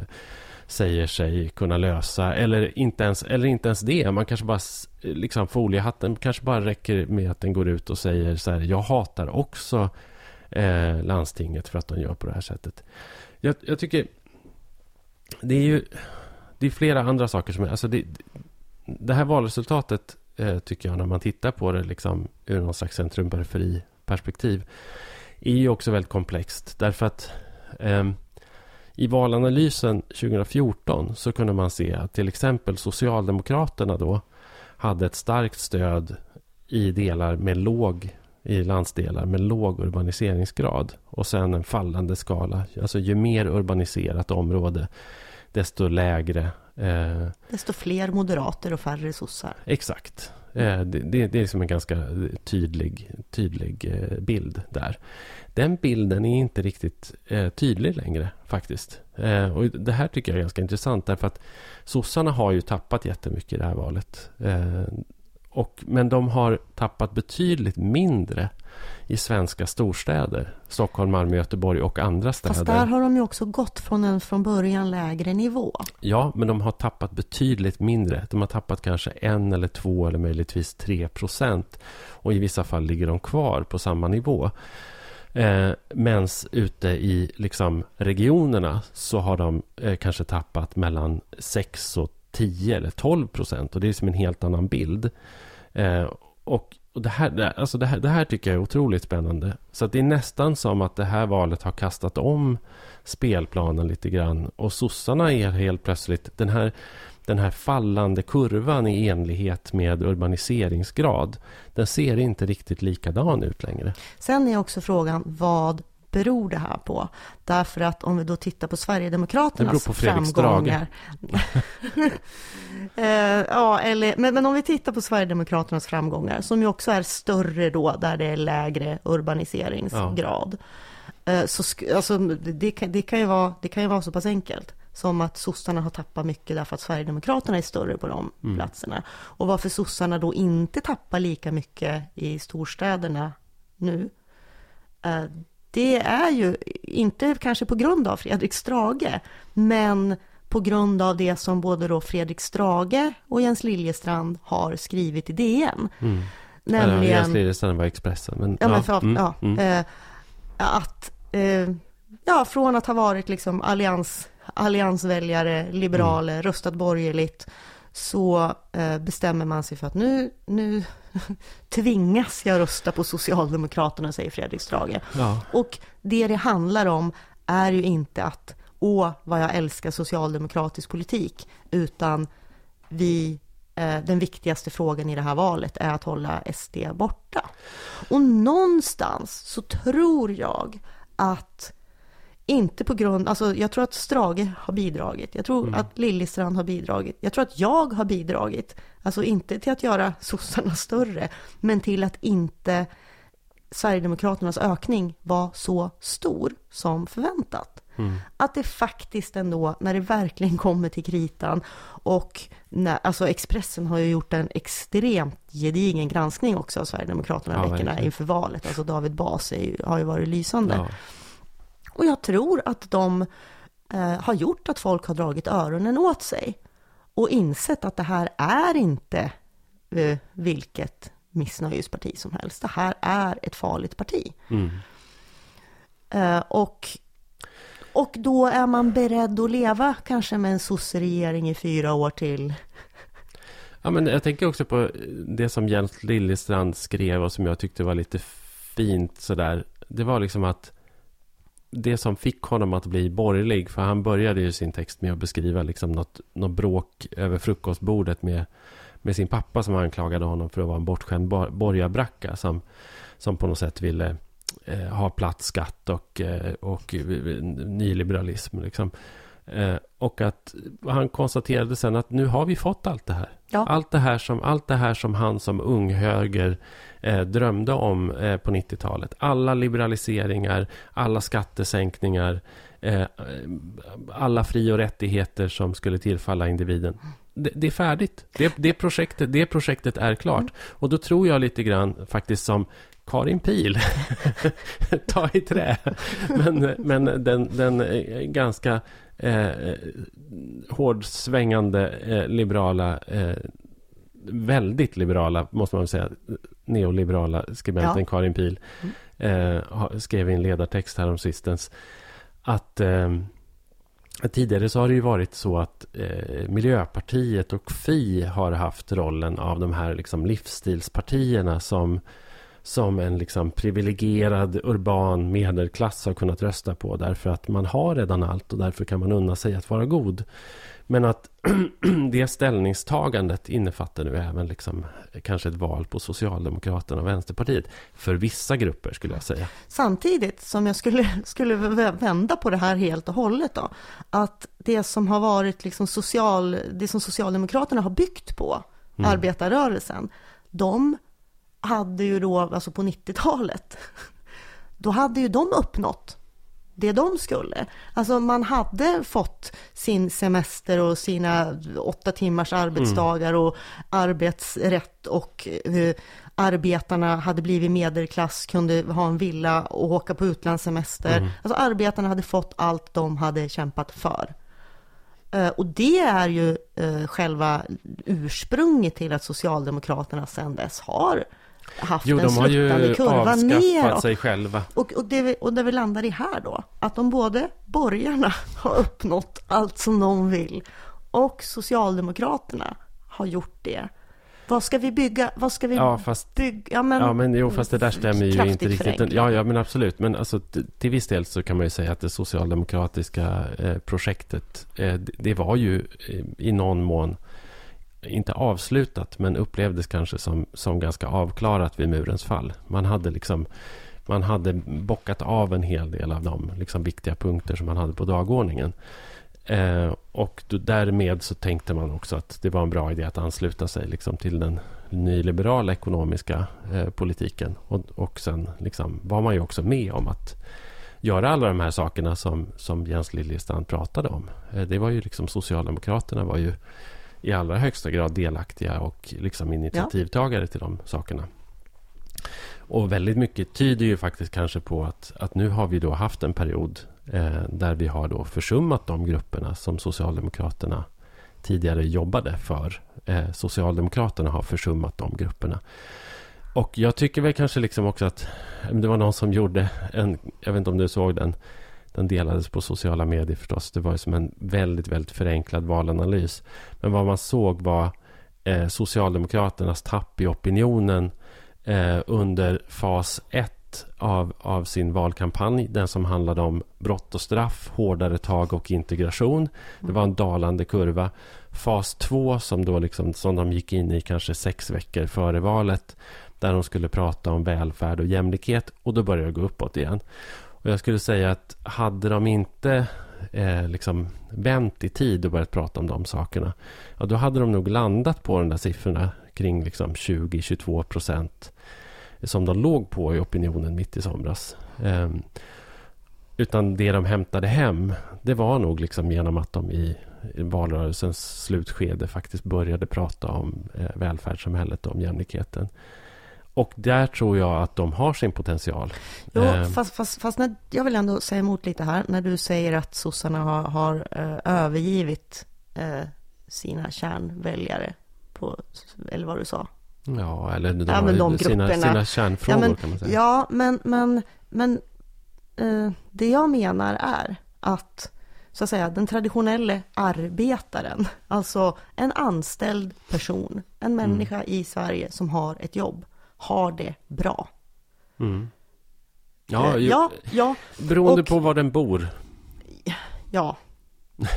säger sig kunna lösa. Eller inte, ens, eller inte ens det. Man kanske bara, liksom foliehatten kanske bara räcker med att den går ut och säger så här, jag hatar också eh, landstinget för att de gör på det här sättet. Jag, jag tycker det är ju det är flera andra saker som är, alltså det, det här valresultatet Eh, tycker jag när man tittar på det liksom ur någon slags centrum perspektiv är ju också väldigt komplext därför att eh, i valanalysen 2014 så kunde man se att till exempel Socialdemokraterna då hade ett starkt stöd i delar med låg i landsdelar med låg urbaniseringsgrad och sen en fallande skala. Alltså ju mer urbaniserat område desto lägre. Eh, desto fler moderater och färre sossar. Exakt. Eh, det, det, det, är liksom en ganska tydlig, tydlig eh, bild där. Den bilden är inte riktigt eh, tydlig längre faktiskt. Eh, och det här tycker jag är ganska intressant därför att sossarna har ju tappat jättemycket i det här valet. Och, men de har tappat betydligt mindre i svenska storstäder. Stockholm, Malmö, Göteborg och andra städer. Fast där har de ju också gått från en från början lägre nivå. Ja, men de har tappat betydligt mindre. De har tappat kanske en eller två eller möjligtvis tre procent. Och i vissa fall ligger de kvar på samma nivå. Eh, Medan ute i liksom, regionerna så har de eh, kanske tappat mellan 6 och 10 eller 12 procent. Och det är som en helt annan bild. Eh, och och det, här, alltså det, här, det här tycker jag är otroligt spännande. Så det är nästan som att det här valet har kastat om spelplanen lite grann. Och sossarna är helt plötsligt den här, den här fallande kurvan i enlighet med urbaniseringsgrad. Den ser inte riktigt likadan ut längre. Sen är också frågan vad beror det här på? Därför att om vi då tittar på Sverigedemokraternas på framgångar. eh, ja, eller, men, men om vi tittar på Sverigedemokraternas framgångar, som ju också är större då, där det är lägre urbaniseringsgrad. Ja. Eh, så alltså, det, kan, det, kan ju vara, det kan ju vara så pass enkelt som att sossarna har tappat mycket därför att Sverigedemokraterna är större på de mm. platserna. Och varför sossarna då inte tappar lika mycket i storstäderna nu, eh, det är ju inte kanske på grund av Fredrik Strage, men på grund av det som både då Fredrik Strage och Jens Liljestrand har skrivit i DN. Mm. Nämligen... Jens Liljestrand var Expressen. Men, ja, men för, mm, ja, mm. Eh, att, eh, ja, från att ha varit liksom allians, alliansväljare, liberaler, mm. röstat borgerligt, så eh, bestämmer man sig för att nu, nu tvingas jag rösta på Socialdemokraterna, säger Fredrik Strage. Ja. Och det det handlar om är ju inte att åh, vad jag älskar socialdemokratisk politik, utan vi eh, den viktigaste frågan i det här valet är att hålla SD borta. Och någonstans så tror jag att inte på grund, alltså jag tror att Strage har bidragit. Jag tror mm. att Liljestrand har bidragit. Jag tror att jag har bidragit. Alltså inte till att göra sossarna större, men till att inte Sverigedemokraternas ökning var så stor som förväntat. Mm. Att det faktiskt ändå, när det verkligen kommer till kritan och när, alltså Expressen har ju gjort en extremt gedigen granskning också av Sverigedemokraterna ja, veckorna inför valet. Alltså David Bas har ju varit lysande. Ja. Och jag tror att de eh, har gjort att folk har dragit öronen åt sig och insett att det här är inte eh, vilket missnöjesparti som helst. Det här är ett farligt parti. Mm. Eh, och, och då är man beredd att leva kanske med en sosseregering i fyra år till. Ja, men jag tänker också på det som Jens Liljestrand skrev och som jag tyckte var lite fint sådär. Det var liksom att det som fick honom att bli borgerlig, för han började ju sin text med att beskriva liksom något, något bråk över frukostbordet med, med sin pappa som anklagade honom för att vara en bortskämd borgarbracka som, som på något sätt ville eh, ha platt skatt och, eh, och nyliberalism. Liksom. Eh, och att han konstaterade sen att nu har vi fått allt det här. Ja. Allt, det här som, allt det här som han som ung höger eh, drömde om eh, på 90-talet. Alla liberaliseringar, alla skattesänkningar, eh, alla fri och rättigheter som skulle tillfalla individen. Det, det är färdigt. Det, det, projektet, det projektet är klart. Mm. Och då tror jag lite grann faktiskt som Karin Pil. Ta i trä. Men, men den, den ganska eh, hårdsvängande eh, liberala eh, väldigt liberala, måste man säga, neoliberala skribenten ja. Karin Pil mm. eh, skrev i en ledartext här om sistens att eh, tidigare så har det ju varit så att eh, Miljöpartiet och Fi har haft rollen av de här liksom, livsstilspartierna som som en liksom privilegierad urban medelklass har kunnat rösta på därför att man har redan allt och därför kan man unna sig att vara god. Men att det ställningstagandet innefattar nu även liksom, kanske ett val på Socialdemokraterna och Vänsterpartiet. För vissa grupper skulle jag säga. Samtidigt som jag skulle, skulle vända på det här helt och hållet då. Att det som har varit liksom social, det som Socialdemokraterna har byggt på, mm. arbetarrörelsen. De hade ju då, alltså på 90-talet, då hade ju de uppnått det de skulle. Alltså man hade fått sin semester och sina åtta timmars arbetsdagar och arbetsrätt och uh, arbetarna hade blivit medelklass, kunde ha en villa och åka på utlandssemester. Mm. Alltså arbetarna hade fått allt de hade kämpat för. Uh, och det är ju uh, själva ursprunget till att Socialdemokraterna sedan dess har haft jo, en sluttande kurva ner. Jo, de har ju avskaffat sig själva. Och, och, det, och det vi landar i här då, att de både borgarna har uppnått allt som de vill och Socialdemokraterna har gjort det. Vad ska vi bygga? Vad ska vi ja, fast, bygga? Ja, men, ja, men jo, fast det där stämmer ju inte riktigt. Ja, ja, men absolut. Men alltså, till viss del så kan man ju säga att det socialdemokratiska eh, projektet, eh, det, det, var ju eh, i någon mån inte avslutat, men upplevdes kanske som, som ganska avklarat vid murens fall. Man hade liksom man hade bockat av en hel del av de liksom, viktiga punkter som man hade på dagordningen. Eh, och då, därmed så tänkte man också att det var en bra idé att ansluta sig liksom, till den nyliberala ekonomiska eh, politiken. Och, och sen liksom, var man ju också med om att göra alla de här sakerna som, som Jens Liljestrand pratade om. Eh, det var ju liksom Socialdemokraterna var ju i allra högsta grad delaktiga och liksom initiativtagare ja. till de sakerna. Och väldigt mycket tyder ju faktiskt kanske på att, att nu har vi då haft en period eh, där vi har då försummat de grupperna som Socialdemokraterna tidigare jobbade för. Eh, Socialdemokraterna har försummat de grupperna. Och jag tycker väl kanske liksom också att det var någon som gjorde en, jag vet inte om du såg den, den delades på sociala medier förstås. Det var ju som en väldigt, väldigt förenklad valanalys. Men vad man såg var eh, Socialdemokraternas tapp i opinionen eh, under fas 1 av, av sin valkampanj. Den som handlade om brott och straff, hårdare tag och integration. Det var en dalande kurva. Fas 2 som, då liksom, som de gick in i kanske sex veckor före valet. Där de skulle prata om välfärd och jämlikhet. Och då började det gå uppåt igen. Och jag skulle säga att hade de inte eh, liksom vänt i tid och börjat prata om de sakerna. Ja, då hade de nog landat på de där siffrorna kring liksom 20-22 procent. Som de låg på i opinionen mitt i somras. Eh, utan det de hämtade hem, det var nog liksom genom att de i valrörelsens slutskede faktiskt började prata om eh, välfärdssamhället och om jämlikheten. Och där tror jag att de har sin potential. Jo, eh. fast, fast, fast när, jag vill ändå säga emot lite här. När du säger att sossarna har, har eh, övergivit eh, sina kärnväljare. På, eller vad du sa. Ja, eller de, ja, de sina, sina kärnfrågor ja, men, kan man säga. Ja, men, men, men eh, det jag menar är att så att säga, den traditionella arbetaren, alltså en anställd person, en människa mm. i Sverige som har ett jobb, har det bra. Mm. Ja, ju, ja, ja. Beroende och, på var den bor. Ja.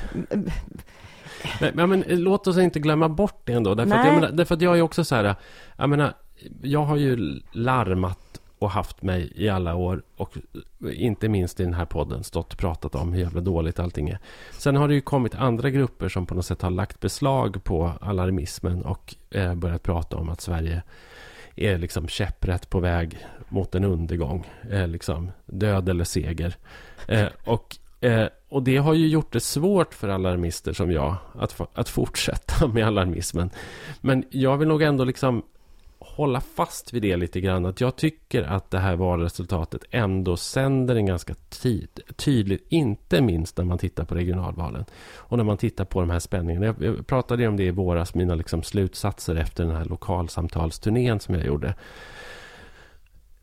Men, men, men låt oss inte glömma bort det ändå. Därför, att jag, menar, därför att jag är också så här, jag menar, jag har ju larmat och haft mig i alla år och inte minst i den här podden stått och pratat om hur jävla dåligt allting är. Sen har det ju kommit andra grupper som på något sätt har lagt beslag på alarmismen och eh, börjat prata om att Sverige är liksom käpprätt på väg mot en undergång. Eh, liksom död eller seger. Eh, och, eh, och det har ju gjort det svårt för alarmister som jag att, att fortsätta med alarmismen. Men jag vill nog ändå liksom hålla fast vid det lite grann. Att jag tycker att det här valresultatet ändå sänder en ganska tid, tydligt, inte minst när man tittar på regionalvalen. Och när man tittar på de här spänningarna. Jag, jag pratade ju om det i våras, mina liksom slutsatser efter den här lokalsamtalsturnén som jag gjorde.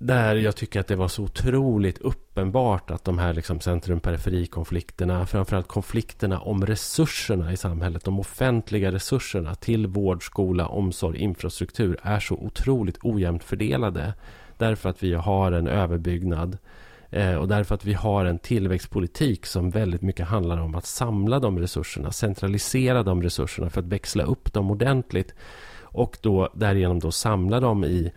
Där jag tycker att det var så otroligt uppenbart att de här liksom centrum-periferikonflikterna, framförallt konflikterna om resurserna i samhället, de offentliga resurserna till vård, skola, omsorg, infrastruktur är så otroligt ojämnt fördelade. Därför att vi har en överbyggnad eh, och därför att vi har en tillväxtpolitik som väldigt mycket handlar om att samla de resurserna, centralisera de resurserna för att växla upp dem ordentligt och då därigenom då samla dem i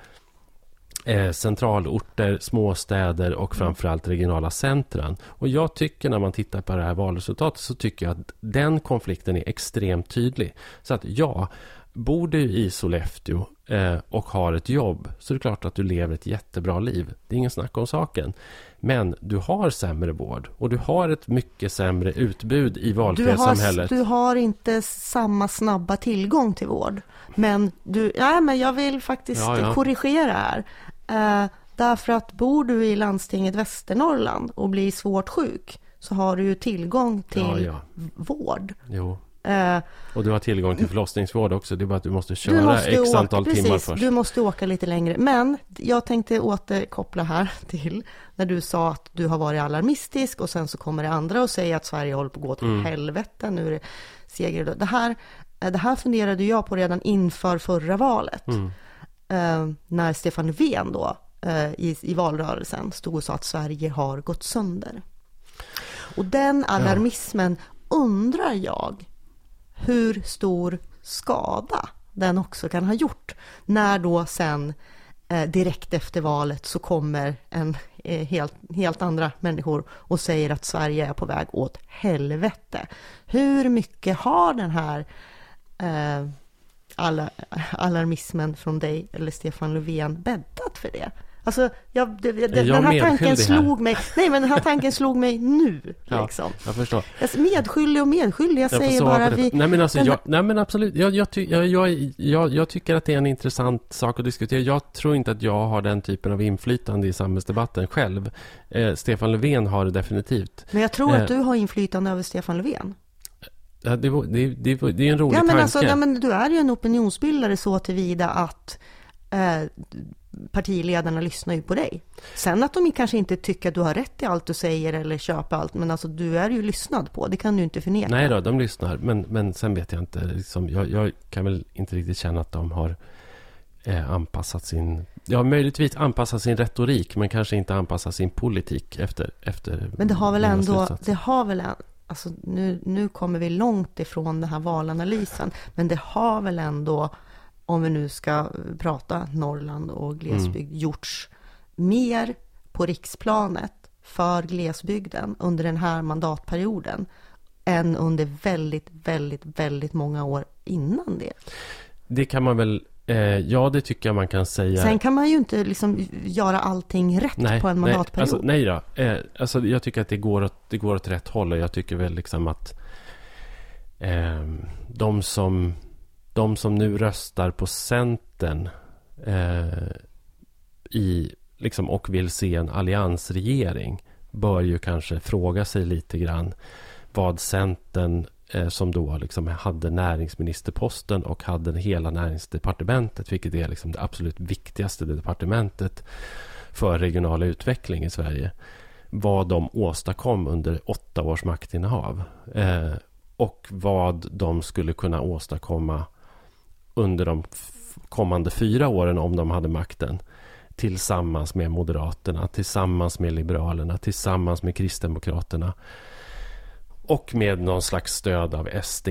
eh, centralorter, småstäder och framförallt regionala centran. Och jag tycker när man tittar på det här valresultatet så tycker jag att den konflikten är extremt tydlig. Så att ja, bor du i Sollefteå eh, och har ett jobb så är det klart att du lever ett jättebra liv. Det är ingen snack om saken. Men du har sämre vård och du har ett mycket sämre utbud i Du valfrihetssamhället. har, du har inte samma snabba tillgång till vård. Men du, ja, men jag vill faktiskt Ja, ja. korrigera här. Eh, därför att bor du i landstinget Västernorrland och blir svårt sjuk så har du ju tillgång till Ja, ja. vård. Jo. Eh, Och du har tillgång till förlossningsvård också. Det är bara att du måste köra du måste x åka, antal precis, timmar först. Du måste åka lite längre. Men jag tänkte återkoppla här till när du sa att du har varit alarmistisk och sen så kommer det andra och säger att Sverige håller på att gå till Mm. helvete. Nu är det seger. Det här, eh, det här funderade jag på redan inför förra valet. Mm. Eh, när Stefan Löfven då eh, i, i valrörelsen stod och sa att Sverige har gått sönder. Och den alarmismen undrar jag hur stor skada den också kan ha gjort. När då sen eh, direkt efter valet så kommer en eh, helt, helt andra människor och säger att Sverige är på väg åt helvete. Hur mycket har den här eh, alla, alarmismen från dig eller Stefan Löfven bäddat för det? Alltså, jag, det, jag den här tanken här? slog mig, nej men den här tanken slog mig nu, Ja. liksom. Jag förstår. Alltså, medskyldig och medskyldig, jag, Jag säger bara vi... Nej men, alltså, den- jag, nej men absolut. Jag, jag, ty, jag tycker att det är en intressant sak att diskutera. Jag tror inte att jag har den typen av inflytande i samhällsdebatten själv. Eh, Stefan Löfven har det definitivt. Men jag tror Eh. att du har inflytande över Stefan Löfven. Ja, det, det, det, det är en rolig Ja men, tanke. alltså, ja, men du är ju en opinionsbildare så tillvida att eh, partiledarna lyssnar ju på dig. Sen att de kanske inte tycker att du har rätt i allt du säger eller köper allt, men alltså du är ju lyssnad på, det kan du inte förneka. Nej då, de lyssnar. Men, men sen vet jag inte. Liksom, jag, jag kan väl inte riktigt känna att de har eh, anpassat sin... Ja, möjligtvis anpassat sin retorik, men kanske inte anpassat sin politik efter... efter Men det har väl ändå, det har väl en, alltså nu, nu kommer vi långt ifrån den här valanalysen, men det har väl ändå, om vi nu ska prata Norrland och glesbygd, Mm. gjorts mer på riksplanet för glesbygden under den här mandatperioden än under väldigt, väldigt, väldigt många år innan det. Det kan man väl... Eh, ja, det tycker jag man kan säga. Sen kan man ju inte liksom göra allting rätt på en nej, mandatperiod. alltså, nej då. Eh, alltså, jag tycker att det går, åt, det går åt rätt håll. Och jag tycker väl liksom att eh, de, som, de som nu röstar på Centern eh, i, liksom, och vill se en alliansregering bör ju kanske fråga sig lite grann vad Centern Eh, som då liksom hade näringsministerposten och hade hela näringsdepartementet, vilket är liksom det absolut viktigaste departementet för regional utveckling i Sverige. Vad de åstadkom under åtta års maktinnehav. Eh, och vad de skulle kunna åstadkomma under de kommande fyra åren om de hade makten. Tillsammans med Moderaterna, tillsammans med Liberalerna, tillsammans med Kristdemokraterna och med någon slags stöd av SD.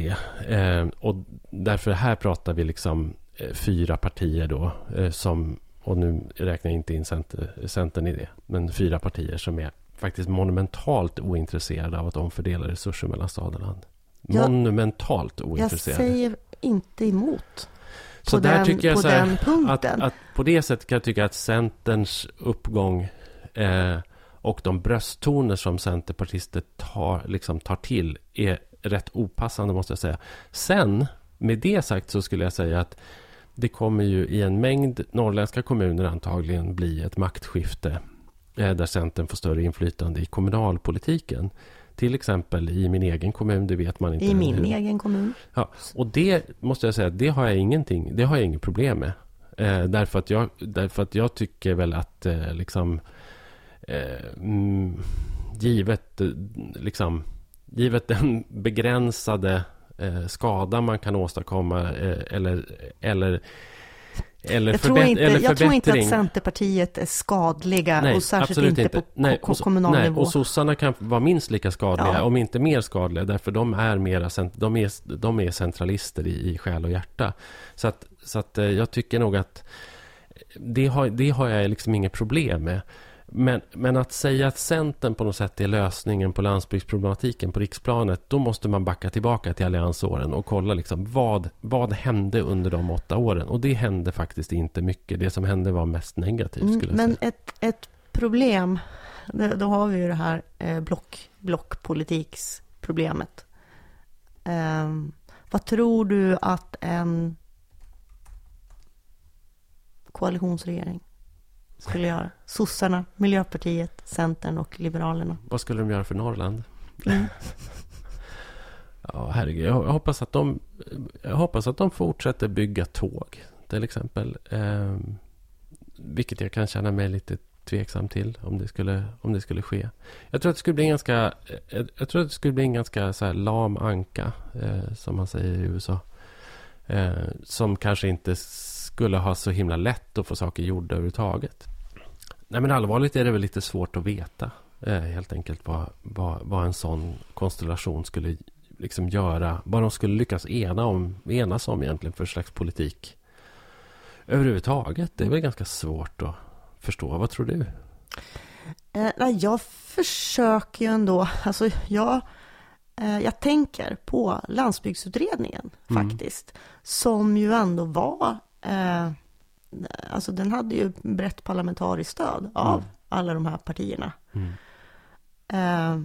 Eh, och därför här pratar vi liksom eh, fyra partier då. Eh, som, och nu räknar jag inte in center, Centern i det. Men fyra partier som är faktiskt monumentalt ointresserade av att omfördela resurser mellan stad och land. Jag- Monumentalt Jag ointresserade. säger inte emot Så där den, tycker jag på så här, den Att, att på det sättet kan jag tycka att Centerns uppgång eh, och de brösttoner som centerpartister tar, liksom tar till är rätt opassande måste jag säga. Sen, med det sagt så skulle jag säga att det kommer ju i en mängd norrländska kommuner antagligen bli ett maktskifte eh, där Centern får större inflytande i kommunalpolitiken. Till exempel i min egen kommun, det vet man inte. I min hur- egen kommun. Ja, och det måste jag säga, det har jag ingenting, det har jag inget problem med. Eh, därför, att jag, därför att jag tycker väl att eh, liksom givet eh, liksom givet den begränsade eh, skada man kan åstadkomma eh, eller eller eller, Jag tror, inte, eller jag tror inte att. Centerpartiet är skadliga Nej, och särskilt inte, på Nej, so- kommunal nej, nivå. Och sossarna kan vara minst lika skadliga, Ja. om inte mer skadliga. Därför de är, mera, de är, de är centralister i, i själ och hjärta. Så att, så att eh, jag tycker nog att det har, det har jag liksom inget problem med. Men, men att säga att Centern på något sätt är lösningen på landsbygdsproblematiken på riksplanet, då måste man backa tillbaka till alliansåren och kolla liksom vad, vad hände under de åtta åren. Och det hände faktiskt inte mycket. Det som hände var mest negativt Mm, skulle men ett, ett problem, då har vi ju det här eh, block, blockpolitiksproblemet. Ehm, vad tror du att en koalitionsregering skulle göra? Sossarna, Miljöpartiet, Centern och Liberalerna. Vad skulle de göra för Norrland? Mm. Ja, herregud. Jag hoppas att de, jag hoppas att de fortsätter bygga tåg, till exempel. Eh, vilket jag kan känna mig lite tveksam till om det skulle, om det skulle ske. Jag tror att det skulle bli en ganska, jag, jag tror att det skulle bli en ganska så lam anka, eh, som man säger i USA. Eh, som kanske inte skulle ha så himla lätt att få saker gjorda överhuvudtaget. Nej, men allvarligt är det väl lite svårt att veta. Eh, helt enkelt vad, vad, vad en sån konstellation skulle liksom göra. Vad de skulle lyckas ena om, enas om egentligen för slags politik. Överhuvudtaget. Det är väl ganska svårt att förstå. Vad tror du? Eh, jag försöker ju ändå, alltså jag, eh, jag tänker på landsbygdsutredningen Mm. faktiskt, som ju ändå var, eh, alltså den hade ju brett parlamentariskt stöd av Mm. alla de här partierna. Mm. Eh,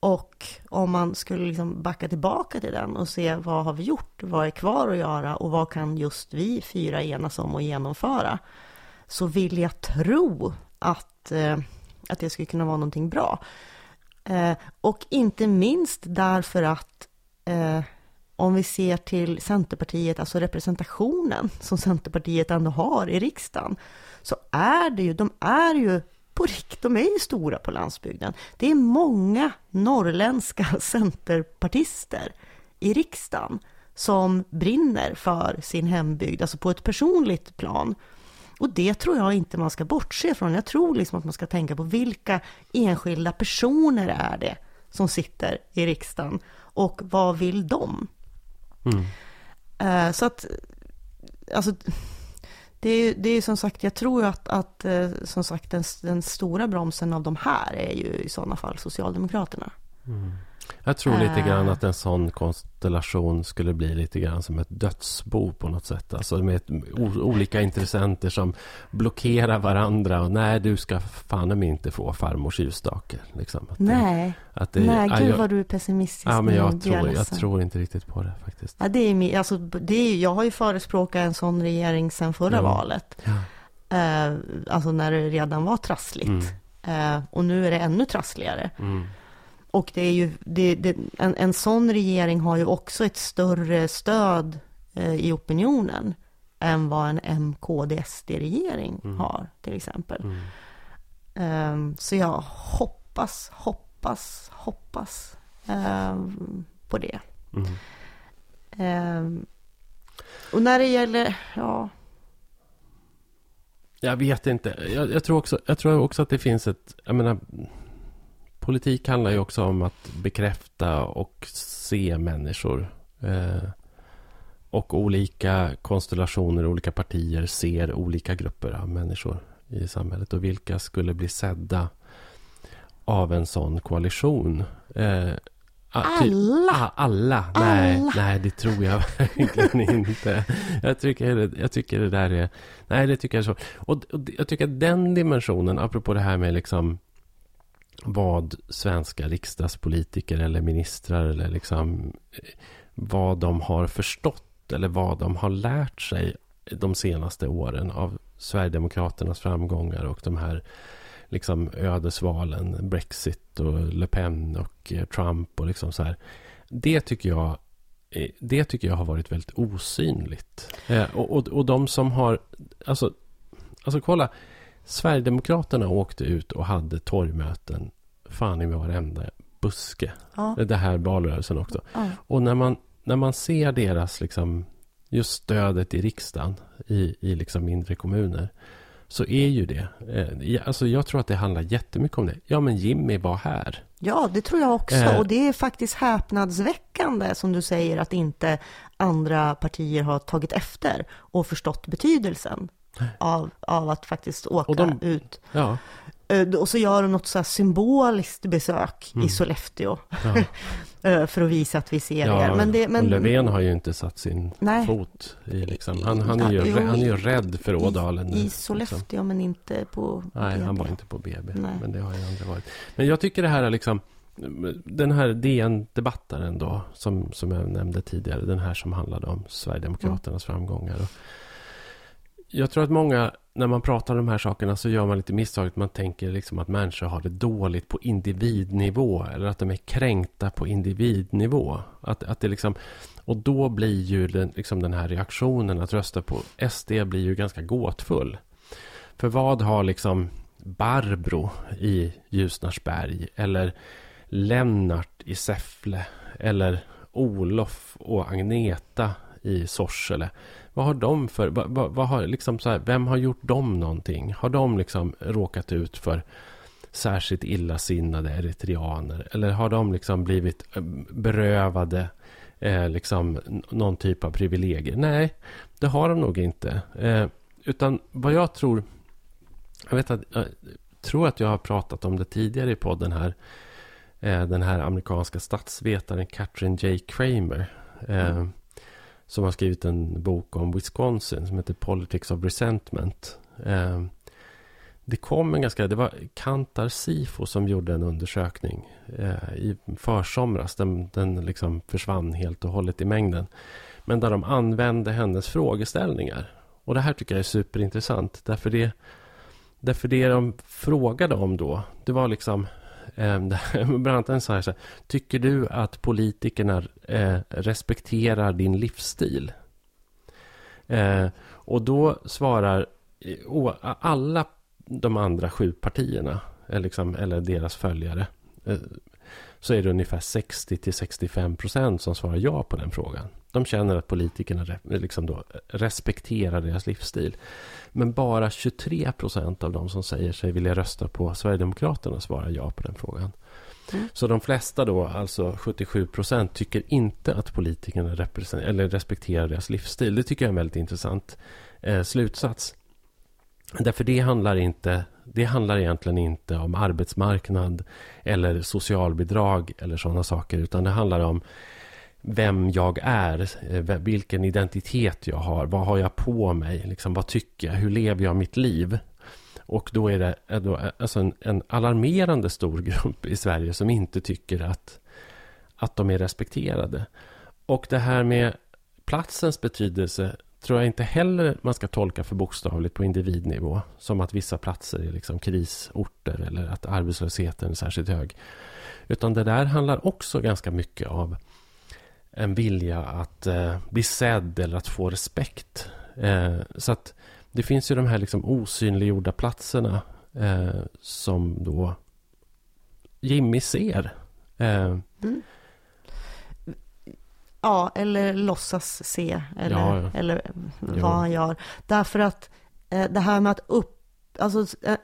och om man skulle liksom backa tillbaka till den och se vad har vi gjort, vad är kvar att göra och vad kan just vi fyra enas om att genomföra. Så vill jag tro att, eh, att det skulle kunna vara någonting bra. Eh, och inte minst därför att eh, om vi ser till Centerpartiet, alltså representationen som Centerpartiet ändå har i riksdagen, så är det ju, de är ju på rikt, de är ju stora på landsbygden. Det är många norrländska centerpartister i riksdagen som brinner för sin hembygd, alltså på ett personligt plan. Och det tror jag inte man ska bortse från. Jag tror liksom att man ska tänka på vilka enskilda personer är det som sitter i riksdagen och vad vill de? Mm. Eh, Så att, alltså, det är det är som sagt, jag tror att, att eh, som sagt den, den stora bromsen av de här är ju i sådana fall Socialdemokraterna. Mm. Jag tror lite Eh. grann att en sån konstellation skulle bli lite grann som ett dödsbo på något sätt. Alltså med olika intressenter som blockerar varandra. Och nej, du ska fan inte få farmors ljusstake. Liksom. Att det- Nej, att det, nej, gud jag, vad du är pessimistisk. ja, men jag, tror, jag ledsen. tror inte riktigt på det faktiskt. Ja, det är, alltså, det är, jag har ju förespråkat en sån regering sedan förra Ja. valet. Ja. Eh, alltså när det redan var trassligt. Mm. Eh, och nu är det ännu trassligare. Mm. Och det är ju, det, det, en, en sån regering har ju också ett större stöd eh, i opinionen än vad en MKD-SD-regering Mm. har till exempel. Mm. Ehm, så jag hoppas, hoppas, hoppas ehm, på det. Mm. Ehm, och när det gäller, ja, Jag vet inte. Jag, jag, tror också, jag tror också att det finns ett... Jag menar, politik handlar ju också om att bekräfta och se människor. Eh, och olika konstellationer, olika partier ser olika grupper av människor i samhället. Och vilka skulle bli sedda av en sån koalition? Eh, alla! Ah, alla! Nej, nej, det tror jag verkligen inte. Jag tycker, jag tycker det där är... Nej, det tycker jag är så. Och, och jag tycker att den dimensionen, apropå det här med liksom vad svenska riksdagspolitiker eller ministrar eller liksom eh, vad de har förstått eller vad de har lärt sig de senaste åren av Sverigedemokraternas framgångar och de här liksom ödesvalen, Brexit och Le Pen och eh, Trump och liksom så här. Det tycker jag eh, det tycker jag har varit väldigt osynligt. Eh, och, och, och de som har, alltså, alltså kolla, Sverigedemokraterna åkte ut och hade torgmöten fan i varenda buske. Ja. Det här valrörelsen också. Ja. Och när man, när man ser deras, liksom, just stödet i riksdagen i, i liksom mindre kommuner så är ju det. Eh, alltså jag tror att det handlar jättemycket om det. Ja, men Jimmy var här. Ja, det tror jag också. Eh. Och det är faktiskt häpnadsväckande, som du säger, att inte andra partier har tagit efter och förstått betydelsen av, av att faktiskt åka de, ut. Ja. Eh, och så gör de något så symboliskt besök mm. i Sollefteå. Ja. Eh, för att visa att vi ser ja, er. Men, det, men Löfven har ju inte satt sin nej. fot i liksom. Han, han, är ju, ja, han är ju rädd för Ådalen. I, i Sollefteå, liksom. men inte på Nej, BB. han var inte på BB. Nej. Men det har ju andra varit. Men jag tycker det här är liksom den här DN-debattaren då, som, som jag nämnde tidigare, den här som handlade om Sverigedemokraternas mm. framgångar. Och jag tror att många, när man pratar om de här sakerna så gör man lite misstaget. Man tänker liksom att människor har det dåligt på individnivå. Eller att de är kränkta på individnivå. Att, att det liksom, och då blir ju den, liksom den här reaktionen att rösta på SD blir ju ganska gåtfull. För vad har liksom Barbro i Ljusnarsberg eller Lennart i Säffle eller Olof och Agneta i Sorsele vad har de för... Vad, vad, vad har, liksom så här, vem har gjort dem någonting? Har de liksom råkat ut för särskilt illasinnade eritreaner? Eller har de liksom blivit eh, berövade eh, liksom någon typ av privilegier? Nej, det har de nog inte. Eh, utan vad jag tror... Jag vet att... Jag tror att jag har pratat om det tidigare i podden här. Eh, den här amerikanska statsvetaren Katrin J. Kramer. Eh, mm som har skrivit en bok om Wisconsin som heter Politics of Resentment. Eh, det kom en ganska, det var Kantar Sifo som gjorde en undersökning eh, i försomras. Den, den liksom försvann helt och hållet i mängden. Men där de använde hennes frågeställningar. Och det här tycker jag är superintressant. Därför det, därför det de frågade om då, det var liksom bland annat en så här, så här, Tycker du att politikerna eh, respekterar din livsstil? Eh, och då svarar oh, alla de andra sju partierna, eh, liksom, eller deras följare, eh, så är det ungefär 60 65 procent som svarar ja på den frågan. De känner att politikerna liksom då respekterar deras livsstil. Men bara 23 procent av de som säger sig vilja rösta på Sverigedemokraterna svarar ja på den frågan. Mm. Så de flesta då, alltså 77 procent, tycker inte att politikerna eller respekterar deras livsstil. Det tycker jag är en väldigt intressant eh, slutsats. Därför det handlar, inte, det handlar egentligen inte om arbetsmarknad eller socialbidrag eller sådana saker. Utan det handlar om vem jag är, eh, vilken identitet jag har, vad har jag på mig, liksom, vad tycker jag, hur lever jag mitt liv? Och då är det eh, då, eh, alltså en, en, alarmerande stor grupp i Sverige som inte tycker att, att de är respekterade. Och det här med platsens betydelse tror jag inte heller man ska tolka för bokstavligt på individnivå. Som att vissa platser är liksom krisorter eller att arbetslösheten är särskilt hög. Utan det där handlar också ganska mycket av en vilja att eh, bli sedd eller att få respekt. Eh, så att det finns ju de här liksom osynliggjorda platserna eh, som då Jimmy ser. Eh, mm. Ja, eller låtsas se, eller, ja, ja. eller vad jo. han gör. Därför att eh, det här med att upp, alltså, eh,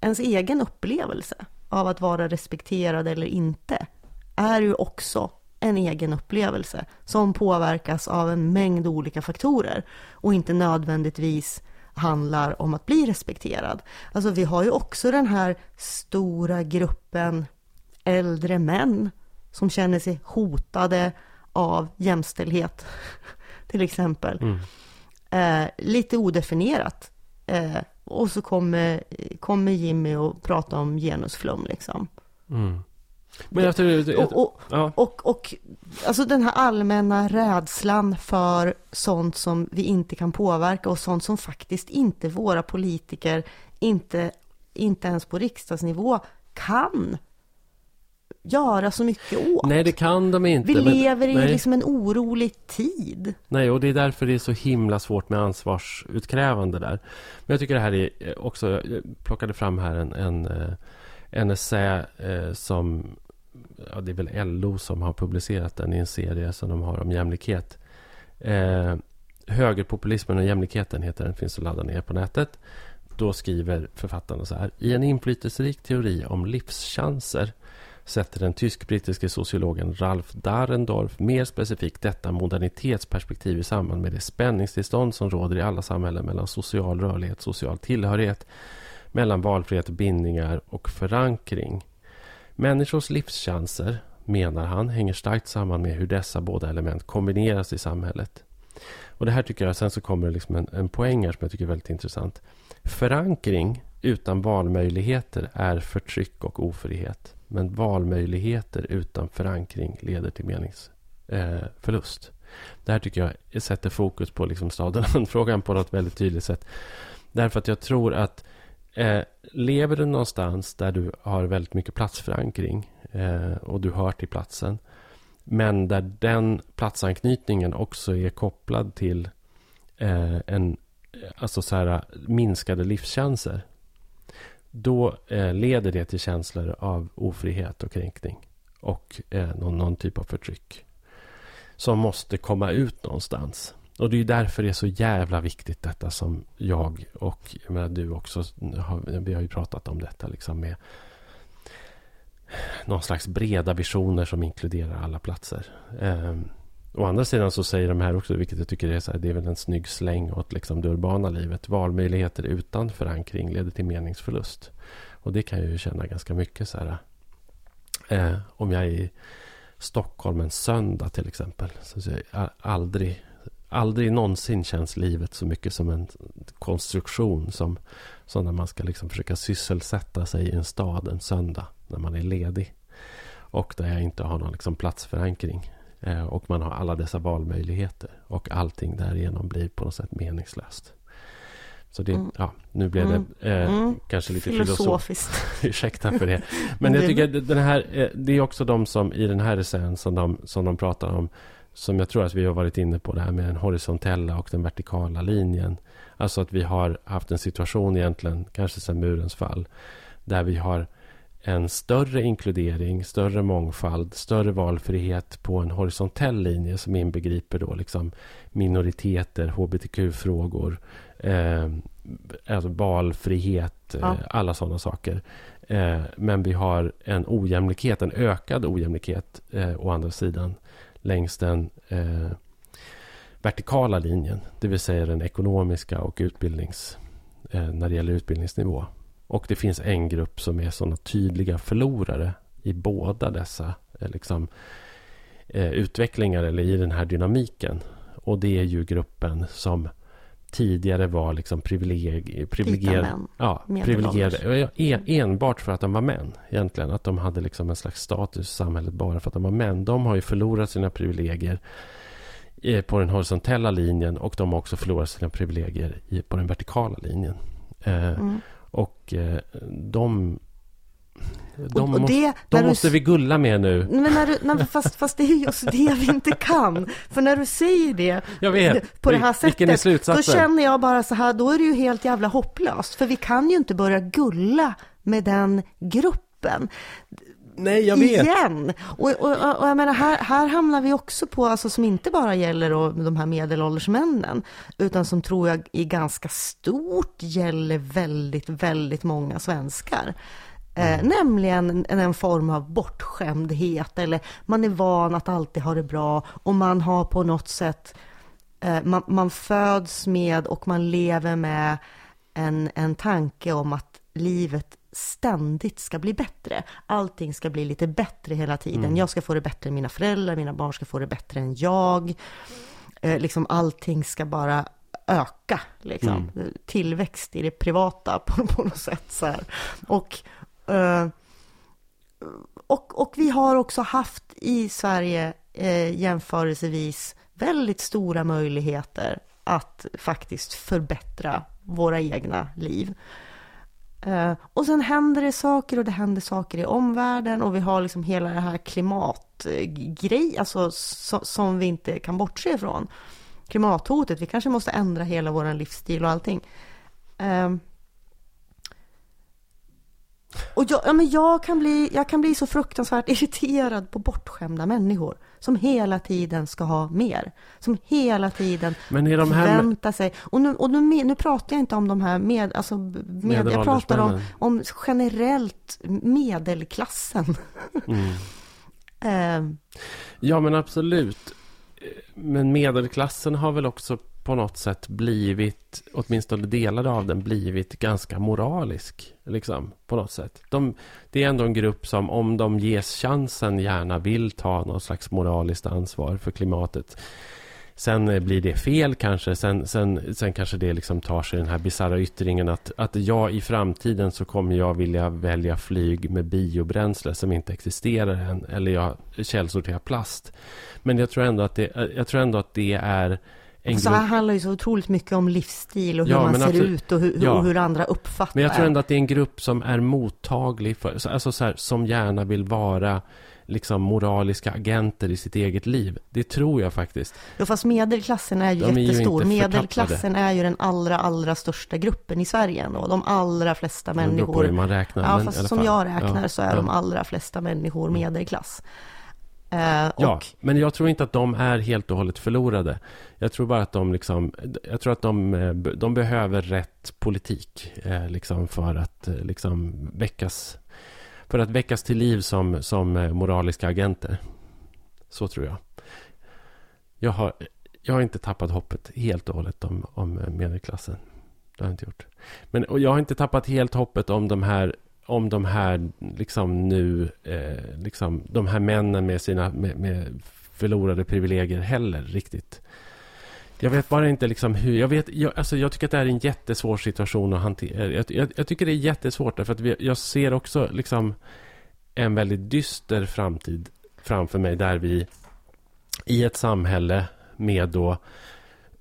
ens egen upplevelse av att vara respekterad eller inte är ju också en egen upplevelse som påverkas av en mängd olika faktorer och inte nödvändigtvis handlar om att bli respekterad. Alltså vi har ju också den här stora gruppen äldre män som känner sig hotade av jämställdhet, till exempel. Mm. Eh, lite odefinierat. Eh, och så kommer, kommer Jimmy och pratar om genusflum liksom. Mm. Men tror, och, och, ja. och, och, alltså den här allmänna rädslan för sånt som vi inte kan påverka och sånt som faktiskt inte våra politiker, inte, inte ens på riksdagsnivå, kan göra så mycket åt. Nej, det kan de inte. Vi lever i liksom en orolig tid. Nej, och det är därför det är så himla svårt med ansvarsutkrävande där. Men jag tycker det här är också, jag plockade fram här en, en, eh, en essä eh, som, ja, det är väl LO som har publicerat den i en serie som de har om jämlikhet. Eh, Högerpopulismen och jämlikheten heter den, finns att ladda ner på nätet. Då skriver författarna så här. I en inflytelserik teori om livschanser sätter den tysk-brittiske sociologen Ralf Dahrendorf mer specifikt detta modernitetsperspektiv i samband med det spänningstillstånd som råder i alla samhällen mellan social rörlighet, social tillhörighet, mellan valfrihet, bindningar och förankring. Människors livschanser, menar han, hänger starkt samman med hur dessa båda element kombineras i samhället. Och det här tycker jag, sen så kommer det liksom en, en poäng här som jag tycker är väldigt intressant. Förankring utan valmöjligheter är förtryck och ofrihet. Men valmöjligheter utan förankring leder till meningsförlust. Eh, det här tycker jag sätter fokus på liksom staden frågan på något väldigt tydligt sätt. Därför att jag tror att eh, lever du någonstans där du har väldigt mycket platsförankring eh, och du hör till platsen. Men där den platsanknytningen också är kopplad till eh, en, eh, alltså så här, minskade livschanser då eh, leder det till känslor av ofrihet och kränkning. Och eh, någon, någon, typ av förtryck. Som måste komma ut någonstans. Och det är därför det är så jävla viktigt detta som jag och jag menar, du också har, vi har ju pratat om detta liksom med någon slags breda visioner som inkluderar alla platser. Eh, Å andra sidan så säger de här också, vilket jag tycker är, så här, det är väl en snygg släng åt liksom det urbana livet. Valmöjligheter utan förankring leder till meningsförlust. Och det kan jag ju känna ganska mycket så här. Eh, om jag är i Stockholm en söndag till exempel. Så, så jag aldrig, aldrig någonsin känns livet så mycket som en konstruktion. Som, som när man ska liksom försöka sysselsätta sig i en stad en söndag. När man är ledig. Och där jag inte har någon liksom platsförankring. Eh, och man har alla dessa valmöjligheter. Och allting därigenom blir på något sätt meningslöst. Så det, mm. ja, nu blev det mm. eh, mm. kanske lite filosofiskt. Ursäkta för det. Men jag tycker att den här, eh, det är också de som i den här essän som de, som de pratar om. Som jag tror att vi har varit inne på det här med den horisontella och den vertikala linjen. Alltså att vi har haft en situation egentligen, kanske sedan murens fall. Där vi har en större inkludering, större mångfald, större valfrihet på en horisontell linje som inbegriper då liksom minoriteter, hbtq-frågor, eh, alltså valfrihet, ja. eh, alla sådana saker. Eh, men vi har en ojämlikhet, en ökad ojämlikhet eh, å andra sidan längs den eh, vertikala linjen, det vill säga den ekonomiska och utbildnings, eh, när det gäller utbildningsnivå. Och det finns en grupp som är sådana tydliga förlorare i båda dessa eh, liksom, eh, utvecklingar eller i den här dynamiken. Och det är ju gruppen som tidigare var liksom privileg, privilegierade. Ja, privilegierade. En, enbart för att de var män. Egentligen. Att de hade liksom en slags status i samhället bara för att de var män. De har ju förlorat sina privilegier eh, på den horisontella linjen och de har också förlorat sina privilegier på den vertikala linjen. Mm. Och eh, de de, och, det, de måste du, vi gulla med nu. Men när du, när, fast, fast det är just det vi inte kan. För när du säger det vet, på det här sättet, då känner jag bara så här, då är det ju helt jävla hopplöst. För vi kan ju inte börja gulla med den gruppen. Nej, jag vet. Igen! Och, och, och jag menar, här, här hamnar vi också på, alltså som inte bara gäller då, de här medelålders männen, utan som tror jag i ganska stort gäller väldigt, väldigt många svenskar. Eh, nämligen en, en form av bortskämdhet eller man är van att alltid ha det bra och man har på något sätt eh, man, man föds med och man lever med en, en tanke om att livet ständigt ska bli bättre. Allting ska bli lite bättre hela tiden. Mm. Jag ska få det bättre än mina föräldrar, mina barn ska få det bättre än jag. Eh, liksom allting ska bara öka, liksom. Mm. Tillväxt i det privata på, på något sätt. Så här. Och, Eh, och, och vi har också haft i Sverige eh, jämförelsevis väldigt stora möjligheter att faktiskt förbättra våra egna liv. Eh, och sen händer det saker och det händer saker i omvärlden och vi har liksom hela det här klimatgrej, alltså som vi inte kan bortse ifrån. Klimathotet, vi kanske måste ändra hela vår livsstil och allting. Eh, och jag, ja, men jag, kan bli, jag kan bli så fruktansvärt irriterad på bortskämda människor som hela tiden ska ha mer. Som hela tiden Men är de här förväntar sig. Och, nu, och nu, nu pratar jag inte om de här med, alltså med, jag pratar om, om generellt medelklassen. Mm. Eh, Ja, men absolut. Men medelklassen har väl också på något sätt blivit, åtminstone delar av den, blivit ganska moralisk. Liksom, på något sätt. De, det är ändå en grupp som, om de ges chansen, gärna vill ta någon slags moraliskt ansvar för klimatet. Sen eh, blir det fel kanske. Sen, sen, sen kanske det liksom tar sig den här bisarra yttringen att, att jag i framtiden så kommer jag vilja välja flyg med biobränsle som inte existerar än. Eller jag källsorterar plast. Men jag tror ändå att det, eh, jag tror ändå att det är en så här grupp... handlar ju så otroligt mycket om livsstil och hur Ja, man ser absolut. ut och hur, Ja. och hur andra uppfattar Men jag tror ändå att det är en grupp som är mottaglig för, så- alltså så här, som gärna vill vara liksom moraliska agenter i sitt eget liv. Det tror jag faktiskt. Jo, fast medelklassen är ju De är ju jättestor. Medelklassen är ju den allra, allra största gruppen i Sverige ändå. De allra flesta Det beror på hur människor. man räknar. Ja, fast som jag räknar Ja, så är ja. de allra flesta människor medelklass. Eh, Ja, och, men jag tror inte att de är helt och hållet förlorade. Jag tror bara att de liksom, jag tror att de, eh, de behöver rätt politik eh, liksom för att eh, liksom väckas, för att väckas till liv som, som moraliska agenter. Så tror jag. Jag har, jag har inte tappat hoppet helt och hållet om, om medelklassen. Det har jag inte gjort. Men, och jag har inte tappat helt hoppet om de här om de här liksom nu, eh, liksom de här männen med sina med, med förlorade privilegier heller riktigt. Jag vet bara inte liksom hur, jag vet, jag, alltså jag tycker att det är en jättesvår situation att hantera. Jag, jag, jag tycker det är jättesvårt därför att vi, jag ser också liksom en väldigt dyster framtid framför mig där vi i ett samhälle med då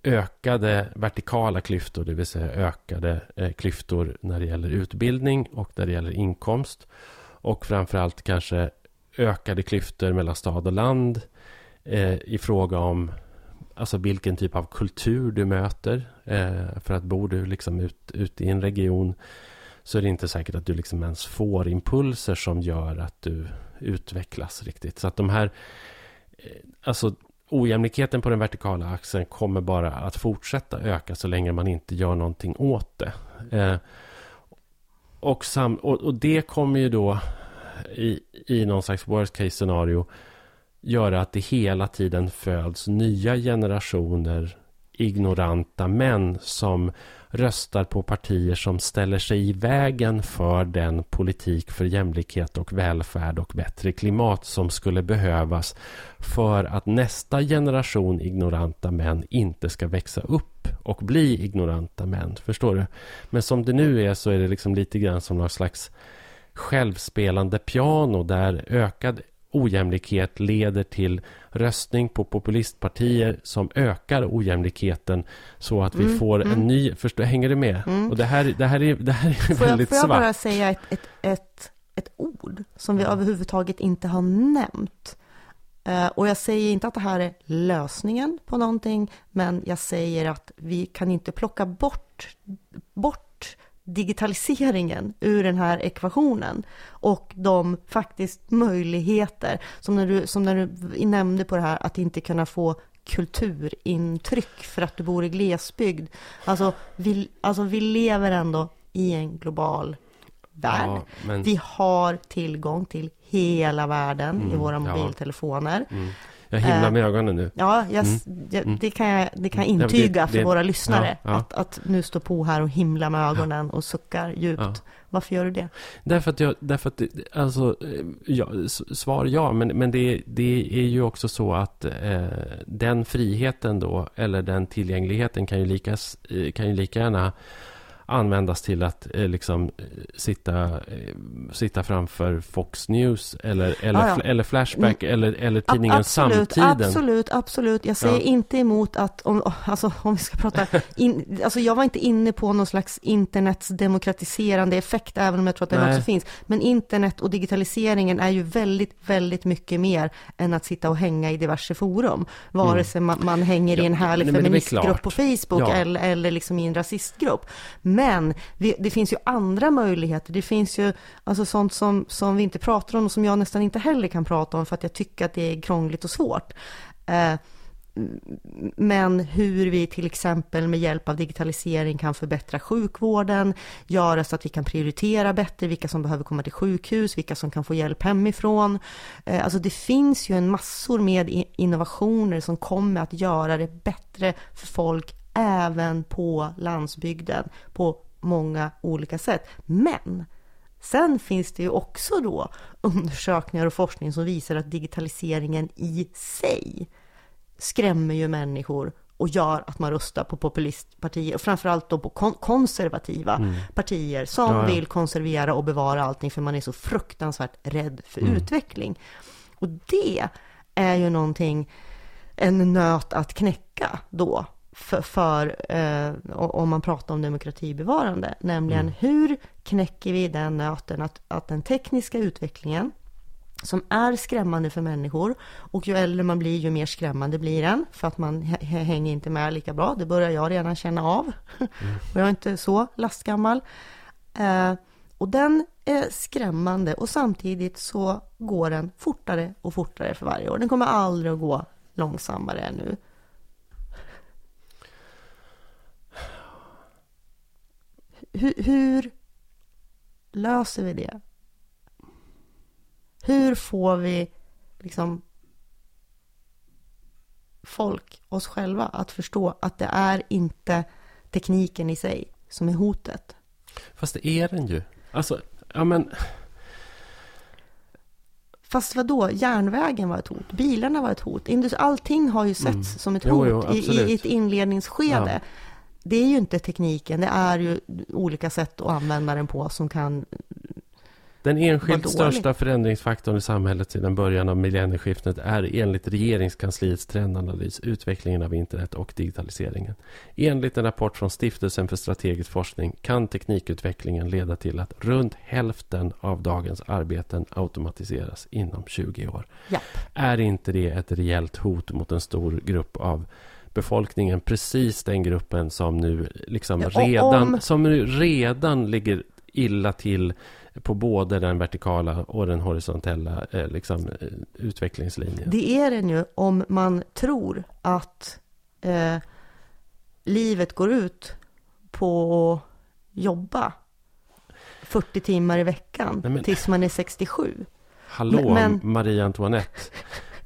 ökade vertikala klyftor, det vill säga ökade eh, klyftor när det gäller utbildning och när det gäller inkomst. Och framförallt kanske ökade klyftor mellan stad och land eh, i fråga om alltså vilken typ av kultur du möter. Eh, för att bor du liksom ut, ut i en region så är det inte säkert att du liksom ens får impulser som gör att du utvecklas riktigt. Så att de här, eh, alltså ojämlikheten på den vertikala axeln kommer bara att fortsätta öka så länge man inte gör någonting åt det. Eh, och, sam, och, och det kommer ju då i, i någon slags worst case scenario göra att det hela tiden föds nya generationer ignoranta män som röstar på partier som ställer sig i vägen för den politik för jämlikhet och välfärd och bättre klimat som skulle behövas för att nästa generation ignoranta män inte ska växa upp och bli ignoranta män. Förstår du? Men som det nu är så är det liksom lite grann som någon slags självspelande piano där ökad ojämlikhet leder till röstning på populistpartier som ökar ojämlikheten så att vi Mm, får mm. en ny... Förstår, hänger du med? Mm. Och det här, det här är, det här är får jag, väldigt får jag svart. bara säga ett, ett, ett, ett ord som vi överhuvudtaget inte har nämnt? Eh, och jag säger inte att det här är lösningen på någonting, men jag säger att vi kan inte plocka bort, bort digitaliseringen ur den här ekvationen och de faktiskt möjligheter som när du, som när du nämnde på det här att inte kunna få kulturintryck för att du bor i glesbygd. Alltså vi, alltså vi lever ändå i en global värld. Ja, men- Vi har tillgång till hela världen i Mm, våra ja. mobiltelefoner. Mm. Jag himlar Eh, med ögonen nu. Ja, jag, jag, det kan jag, det kan jag Mm. Ja, intyga det- för det- våra lyssnare. ja, ja. Att, att nu står på här och himlar med ögonen och suckar djupt. Varför gör du det? Därför att jag, därför att, alltså, eh, ja, svar ja, men, men det, det är ju också så att eh, den friheten då, eller den tillgängligheten kan ju lika, eh, kan ju lika gärna användas till att eh, liksom eh, sitta, eh, sitta framför Fox News eller, eller, Ja, ja. eller Flashback eller, eller A- tidningen absolut, Samtiden. Absolut, absolut. Jag säger Ja. inte emot att, om, alltså, om vi ska prata, in, alltså jag var inte inne på någon slags internets demokratiserande effekt, även om jag tror att den Nej. också finns. Men internet och digitaliseringen är ju väldigt, väldigt mycket mer än att sitta och hänga i diverse forum. Vare sig man, man hänger i en Mm. Ja, härlig feministgrupp på Facebook Ja. eller, eller liksom i en rasistgrupp. Men vi, det finns ju andra möjligheter. Det finns ju alltså sånt som, som vi inte pratar om och som jag nästan inte heller kan prata om för att jag tycker att det är krångligt och svårt. Eh, men hur vi till exempel med hjälp av digitalisering kan förbättra sjukvården, göra så att vi kan prioritera bättre vilka som behöver komma till sjukhus, vilka som kan få hjälp hemifrån. Eh, alltså det finns ju en massor med innovationer som kommer att göra det bättre för folk även på landsbygden på många olika sätt. Men Sen finns det ju också då undersökningar och forskning som visar att digitaliseringen i sig skrämmer ju människor och gör att man röstar på populistpartier och framförallt då på kon- konservativa partier som Ja, ja. vill konservera och bevara allting för man är så fruktansvärt rädd för Mm. utveckling. Och det är ju någonting, en nöt att knäcka då för, för eh, om man pratar om demokratibevarande, nämligen Mm. hur knäcker vi den nöten att, att den tekniska utvecklingen som är skrämmande för människor och ju äldre man blir ju mer skrämmande blir den för att man hänger inte med lika bra. Det börjar jag redan känna av och jag är inte så lastgammal. Eh, och den är skrämmande och samtidigt så går den fortare och fortare för varje år. Den kommer aldrig att gå långsammare nu. Hur, hur löser vi det? Hur får vi liksom folk, oss själva, att förstå att det är inte tekniken i sig som är hotet? Fast det är den ju. Alltså, ja men... Fast vad då? järnvägen var ett hot, bilarna var ett hot, allting har ju setts Mm. som ett hot jo, i, i ett inledningsskede. Ja. Det är ju inte tekniken, det är ju olika sätt att använda den på som kan Den enskilt största förändringsfaktorn i samhället sedan början av millennieskiftet är enligt regeringskansliets trendanalys utvecklingen av internet och digitaliseringen. Enligt en rapport från Stiftelsen för strategisk forskning kan teknikutvecklingen leda till att runt hälften av dagens arbeten automatiseras inom 20 år. Japp. Är inte det ett rejält hot mot en stor grupp av befolkningen? Precis den gruppen som nu liksom Ja, redan, om- som nu redan ligger illa till på både den vertikala och den horisontella eh, liksom, eh, utvecklingslinjen. Det är den ju om man tror att eh, livet går ut på att jobba 40 timmar i veckan Nej, men- tills man är 67. Hallå, men- Marie Antoinette.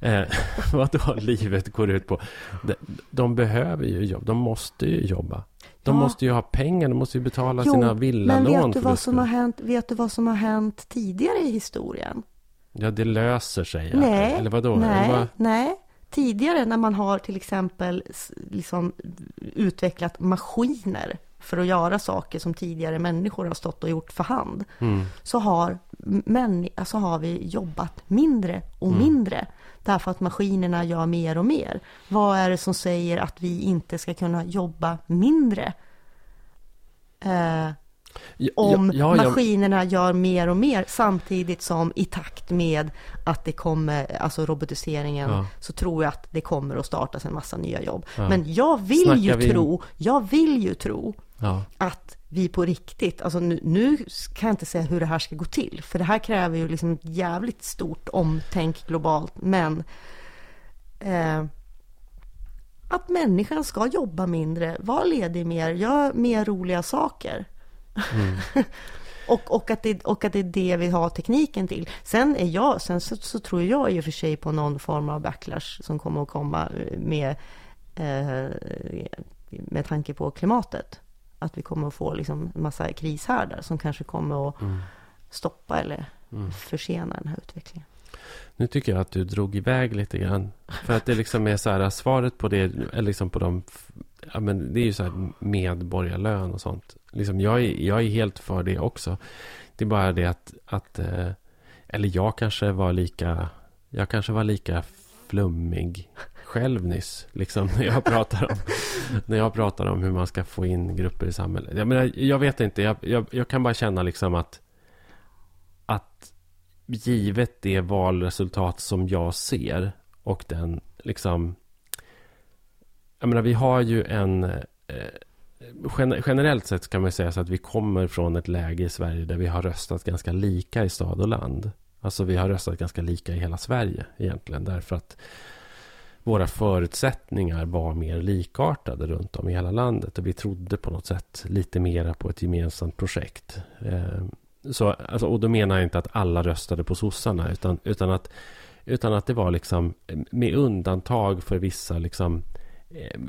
Eh, vad då livet går ut på? De, de behöver ju jobb. De måste ju jobba. De Ja. måste ju ha pengar. De måste ju betala Jo, sina Men villalån. vet du, vad som har hänt, vet du vad som har hänt tidigare i historien? Ja, det löser sig. Nej, Eller vadå? nej, Eller vad? nej. Tidigare när man har till exempel liksom utvecklat maskiner för att göra saker som tidigare människor har stått och gjort för hand. Mm. så har, män, alltså har vi jobbat mindre och Mm. mindre. Därför att maskinerna gör mer och mer. Vad är det som säger att vi inte ska kunna jobba mindre? Eh, om ja, ja, maskinerna gör mer och mer samtidigt som i takt med att det kommer, alltså robotiseringen, Ja. så tror jag att det kommer att startas en massa nya jobb. Men jag vill Snackar ju vi- tro, jag vill ju tro att vi på riktigt, alltså nu, nu kan jag inte säga hur det här ska gå till, för det här kräver ju liksom ett jävligt stort omtänk globalt, men eh, att människan ska jobba mindre, vara ledig mer, göra mer roliga saker. Och, och, att det, och att det är det vi har tekniken till. Sen, är jag, sen så, så tror jag i och för sig på någon form av backlash som kommer att komma med, eh, med tanke på klimatet. Att vi kommer att få liksom en massa krishärdar som kanske kommer att Mm. stoppa eller försena den här utvecklingen. Nu tycker jag att du drog iväg lite grann. För att det liksom är så här, svaret på det, liksom på de, ja men det är ju så här medborgarlön och sånt. Liksom jag, är, jag är helt för det också. Det är bara det att, att eh, eller jag kanske var lika, jag kanske var lika flummig själv nyss. Liksom när jag pratar om, när jag pratar om hur man ska få in grupper i samhället. Jag, menar, jag vet inte, jag, jag, jag kan bara känna liksom att, att givet det valresultat som jag ser och den liksom... Jag menar, vi har ju en... Eh, generellt sett kan man säga så att vi kommer från ett läge i Sverige där vi har röstat ganska lika i stad och land. Alltså vi har röstat ganska lika i hela Sverige egentligen. Därför att våra förutsättningar var mer likartade runt om i hela landet. Och vi trodde på något sätt lite mera på ett gemensamt projekt. Ehm, så, alltså, och då menar jag inte att alla röstade på sossarna. Utan, utan, att, utan att det var liksom med undantag för vissa liksom eh,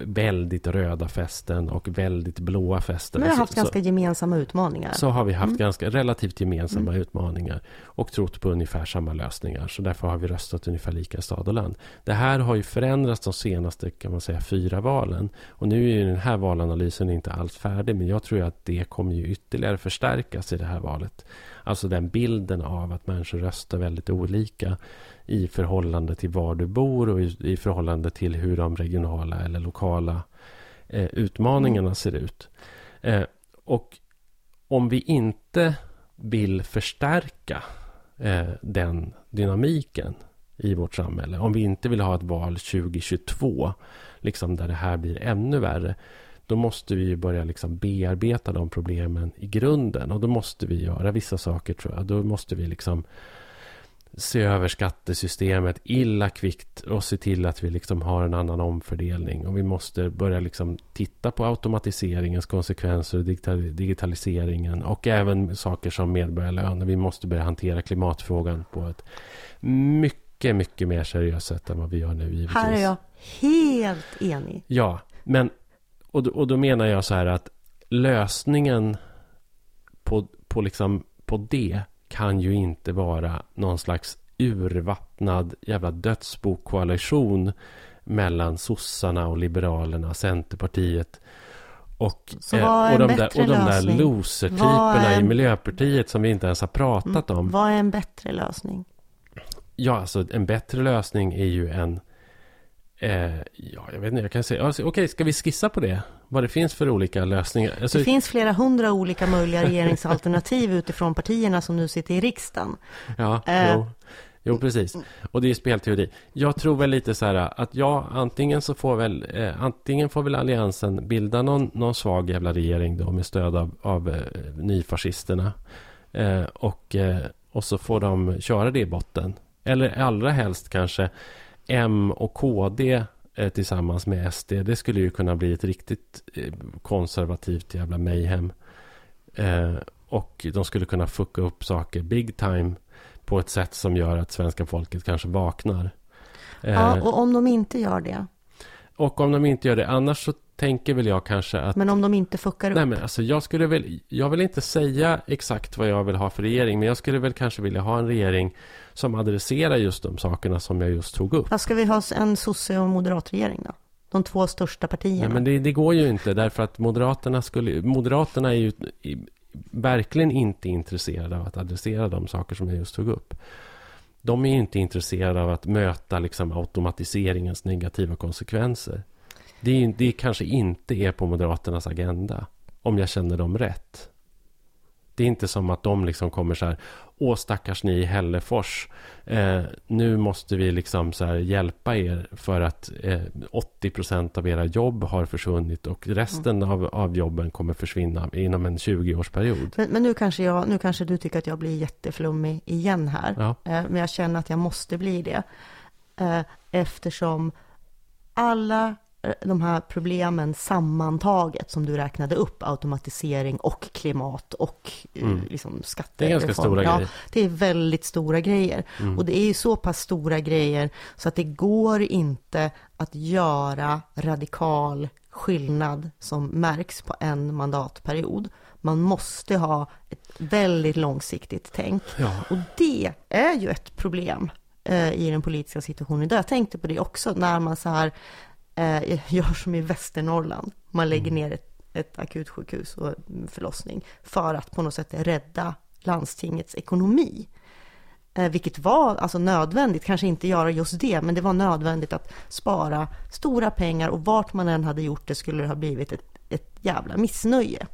väldigt röda fästen och väldigt blåa fästen. Men vi har haft så- ganska gemensamma utmaningar. så har vi haft Mm. ganska relativt gemensamma utmaningar och trott på ungefär samma lösningar. Så därför har vi röstat ungefär lika i stad och land. Det här har ju förändrats de senaste kan man säga, fyra valen. Och nu är ju den här valanalysen inte alls färdig. Men jag tror att det kommer ju ytterligare förstärkas i det här valet. Alltså den bilden av att människor röstar väldigt olika i förhållande till var du bor och i, i förhållande till hur de regionala eller lokala eh, utmaningarna ser ut. Eh, och om vi inte vill förstärka eh, den dynamiken i vårt samhälle. Om vi inte vill ha ett val 2022, liksom där det här blir ännu värre. Då måste vi börja liksom bearbeta de problemen i grunden. Och då måste vi göra vissa saker tror jag. Då måste vi liksom se över skattesystemet illa kvickt och se till att vi liksom har en annan omfördelning. Och vi måste börja liksom titta på automatiseringens konsekvenser och digital- digitaliseringen och även saker som medborgarlön. Och Vi måste börja hantera klimatfrågan på ett mycket, mycket mer seriöst sätt än vad vi gör nu givetvis. Här är jag helt enig. Ja, men och då, och då menar jag så här att lösningen på, på, liksom, på det kan ju inte vara någon slags urvattnad jävla dödsbokoalition mellan sossarna och liberalerna, Centerpartiet och, eh, och en de där, och de där loser-typerna är i en- Miljöpartiet som vi inte ens har pratat om. Vad är en bättre lösning? Ja, alltså en bättre lösning är ju en... Eh, ja, jag vet inte, jag kan säga... Alltså, Okej, ska vi skissa på det? Vad det finns för olika lösningar? Alltså, Det finns flera hundra olika möjliga regeringsalternativ utifrån partierna som nu sitter i riksdagen. ja, Eh. jo. Jo, precis. Och det är spelteori. Jag tror väl lite så här att ja, antingen så får väl... Eh, antingen får väl Alliansen bilda någon, någon svag jävla regering då med stöd av, av eh, nyfascisterna. Eh, och, eh, och så får de köra det i botten. Eller allra helst kanske M och KD eh, tillsammans med SD. Det skulle ju kunna bli ett riktigt eh, konservativt jävla mayhem. Eh, och de skulle kunna fucka upp saker big time på ett sätt som gör att svenska folket kanske vaknar. Eh, Ja, och om de inte gör det, och om de inte gör det, annars så tänker väl jag kanske att men om de inte fuckar upp. Nej men alltså jag skulle väl Jag vill inte säga exakt vad jag vill ha för regering Men jag skulle väl kanske vilja ha en regering Som adresserar just de sakerna som jag just tog upp ska vi ha en sosse och moderatregering då? De två största partierna. Nej men det, det går ju inte därför att Moderaterna skulle Moderaterna är ju verkligen inte intresserade av att adressera de saker som jag just tog upp. De är ju inte intresserade av att möta liksom automatiseringens negativa konsekvenser. Det, är, det kanske inte är på Moderaternas agenda. Om jag känner dem rätt. Det är inte som att de liksom kommer så här. Åh stackars ni i Hällefors. Eh, nu måste vi liksom så hjälpa er för att eh, 80% av era jobb har försvunnit och resten av, av jobben kommer försvinna inom en 20-årsperiod. Men, men nu, kanske jag, nu kanske du tycker att jag blir jätteflummig igen här. Ja. Eh, Men jag känner att jag måste bli det. Eh, Eftersom alla de här problemen sammantaget som du räknade upp, automatisering och klimat och eh, Mm. liksom skattereform. Det är ganska stora ja, grejer. Det är väldigt stora grejer. Mm. Och det är ju så pass stora grejer så att det går inte att göra radikal skillnad som märks på en mandatperiod. Man måste ha ett väldigt långsiktigt tänk. Ja. Och det är ju ett problem eh, i den politiska situationen idag. Jag tänkte på det också när man så här eh, gör som i Västernorrland. Man lägger ner ett, ett akutsjukhus och förlossning för att på något sätt rädda landstingets ekonomi. Eh, vilket var alltså nödvändigt, kanske inte göra just det, men det var nödvändigt att spara stora pengar och vart man än hade gjort det skulle det ha blivit ett, ett jävla missnöje.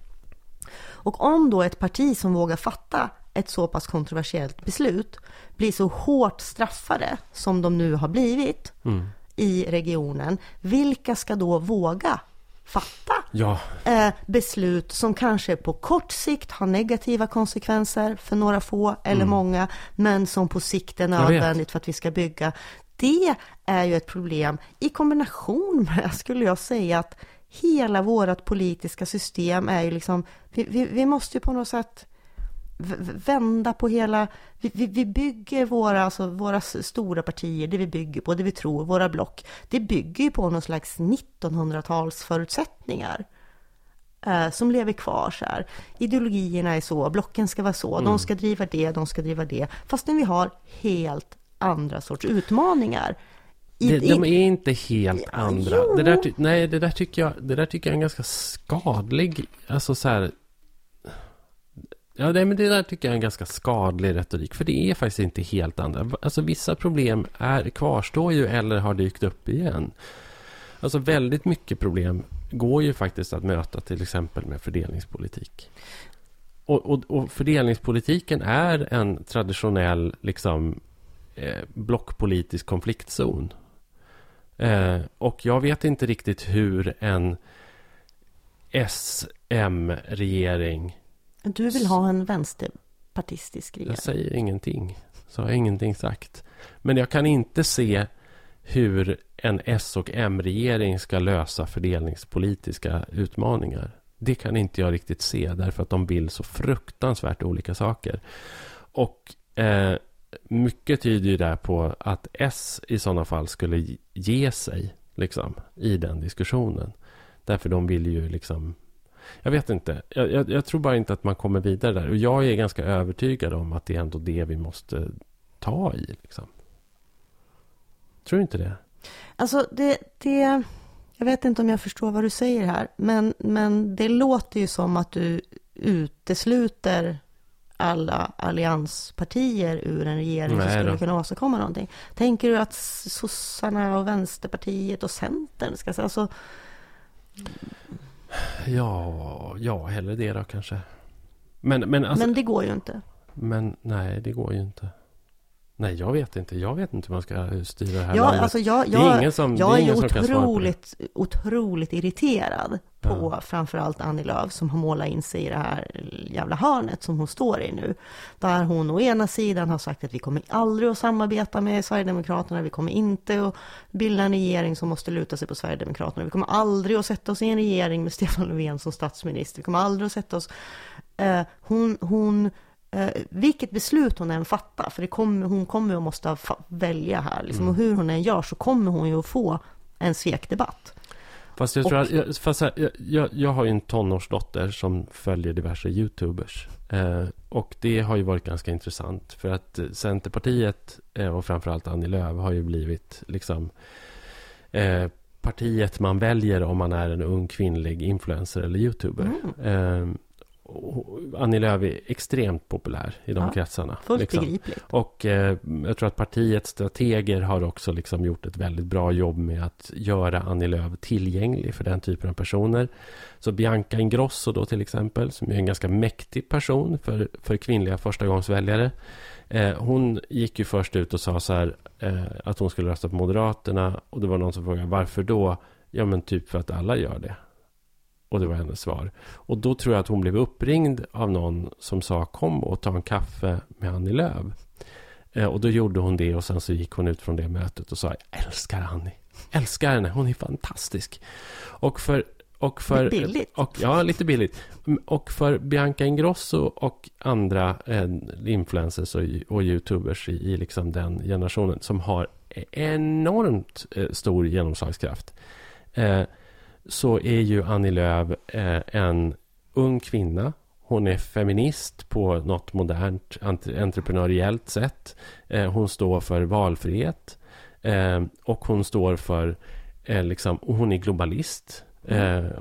Och om då ett parti som vågar fatta ett så pass kontroversiellt beslut blir så hårt straffade som de nu har blivit Mm. I regionen, vilka ska då våga fatta Ja, eh, beslut som kanske på kort sikt har negativa konsekvenser för några få eller många, men som på sikt är Mm. nödvändigt för att vi ska bygga. Det är ju ett problem i kombination med, skulle jag säga, att hela vårt politiska system är ju liksom, vi, vi, vi måste ju på något sätt vända på hela, vi, vi, vi bygger våra, alltså våra stora partier, det vi bygger på, det vi tror, våra block, det bygger ju på någon slags 1900-tals förutsättningar eh, som lever kvar så här. Ideologierna är så, blocken ska vara så, Mm. de ska driva det, de ska driva det, fastän vi har helt andra sorts utmaningar. I, det, de är inte helt andra. jo. Det där, nej, det där, tycker jag, det där tycker jag är en ganska skadlig... Alltså så här... Ja, det, men det där tycker jag är en ganska skadlig retorik. För det är faktiskt inte helt andra. Alltså vissa problem är, kvarstår ju eller har dykt upp igen. Alltså väldigt mycket problem går ju faktiskt att möta till exempel med fördelningspolitik. Och, och, och fördelningspolitiken är en traditionell liksom, eh, blockpolitisk konfliktzon. Eh, och jag vet inte riktigt hur en SM-regering du vill ha en vänsterpartistisk regering. Jag säger ingenting. Så har jag ingenting sagt. Men jag kan inte se hur en S och M-regering ska lösa fördelningspolitiska utmaningar. Det kan inte jag riktigt se därför att de vill så fruktansvärt olika saker. Och eh, mycket tyder ju där på att S i sådana fall skulle ge sig liksom, i den diskussionen. Därför de vill ju liksom... Jag vet inte. Jag, jag, jag tror bara inte att man kommer vidare där. Och jag är ganska övertygad om att det är ändå det vi måste ta i. Liksom. Tror du inte det? Alltså det, det, jag vet inte om jag förstår vad du säger här, men, men det låter ju som att du utesluter alla allianspartier ur en regering som skulle kunna åstadkomma någonting. Tänker du att sossarna och Vänsterpartiet och Centern ska säga, alltså, Ja, ja, hellre det då kanske. Men, men, alltså, men det går ju inte. men nej, det går ju inte. Nej, jag vet inte. Jag vet inte hur man ska styra det här Ja, landet. alltså jag, det är jag, ingen som, jag är är ingen det. otroligt, otroligt irriterad på Ja. framförallt Annie Lööf som har målat in sig i det här jävla hörnet som hon står i nu. Där hon å ena sidan har sagt att vi kommer aldrig att samarbeta med Sverigedemokraterna, vi kommer inte att bilda en regering som måste luta sig på Sverigedemokraterna, vi kommer aldrig att sätta oss i en regering med Stefan Löfven som statsminister, vi kommer aldrig att sätta oss... Eh, hon, hon Eh, vilket beslut hon än fattar, för det kommer, hon kommer att måste välja här, liksom, Mm. och hur hon än gör så kommer hon ju att få en svekdebatt. Fast jag tror Och- jag, fast jag, jag- jag, har ju en tonårsdotter som följer diverse YouTubers. Eh, och det har ju varit ganska intressant. För att Centerpartiet eh, och framförallt Annie Lööf har ju blivit liksom eh, partiet man väljer om man är en ung kvinnlig influencer eller YouTuber. Mm. Annie Lööf är extremt populär i de Ja, kretsarna. Fullt liksom. begripligt. Och eh, jag tror att partiets strateger har också liksom gjort ett väldigt bra jobb med att göra Annie Lööf tillgänglig för den typen av personer. Så Bianca Ingrosso då till exempel, som är en ganska mäktig person för, för kvinnliga förstagångsväljare. Eh, hon gick ju först ut och sa så här eh, att hon skulle rösta på Moderaterna och det var någon som frågade varför då? Ja men typ för att alla gör det. Och det var hennes svar. Och då tror jag att hon blev uppringd av någon som sa kom och ta en kaffe med Annie Lööf. Eh, och då gjorde hon det och sen så gick hon ut från det mötet och sa jag älskar Annie. Älskar henne, hon är fantastisk. Och för... Och för billigt. Och, ja, lite billigt. Och för Bianca Ingrosso och andra eh, influencers och, och youtubers i, i liksom den generationen som har enormt eh, stor genomslagskraft eh, så är ju Annie Lööf eh, en ung kvinna hon är feminist på något modernt entreprenöriellt sätt. Eh, hon står för valfrihet. Eh, och hon står för... Liksom, hon är globalist.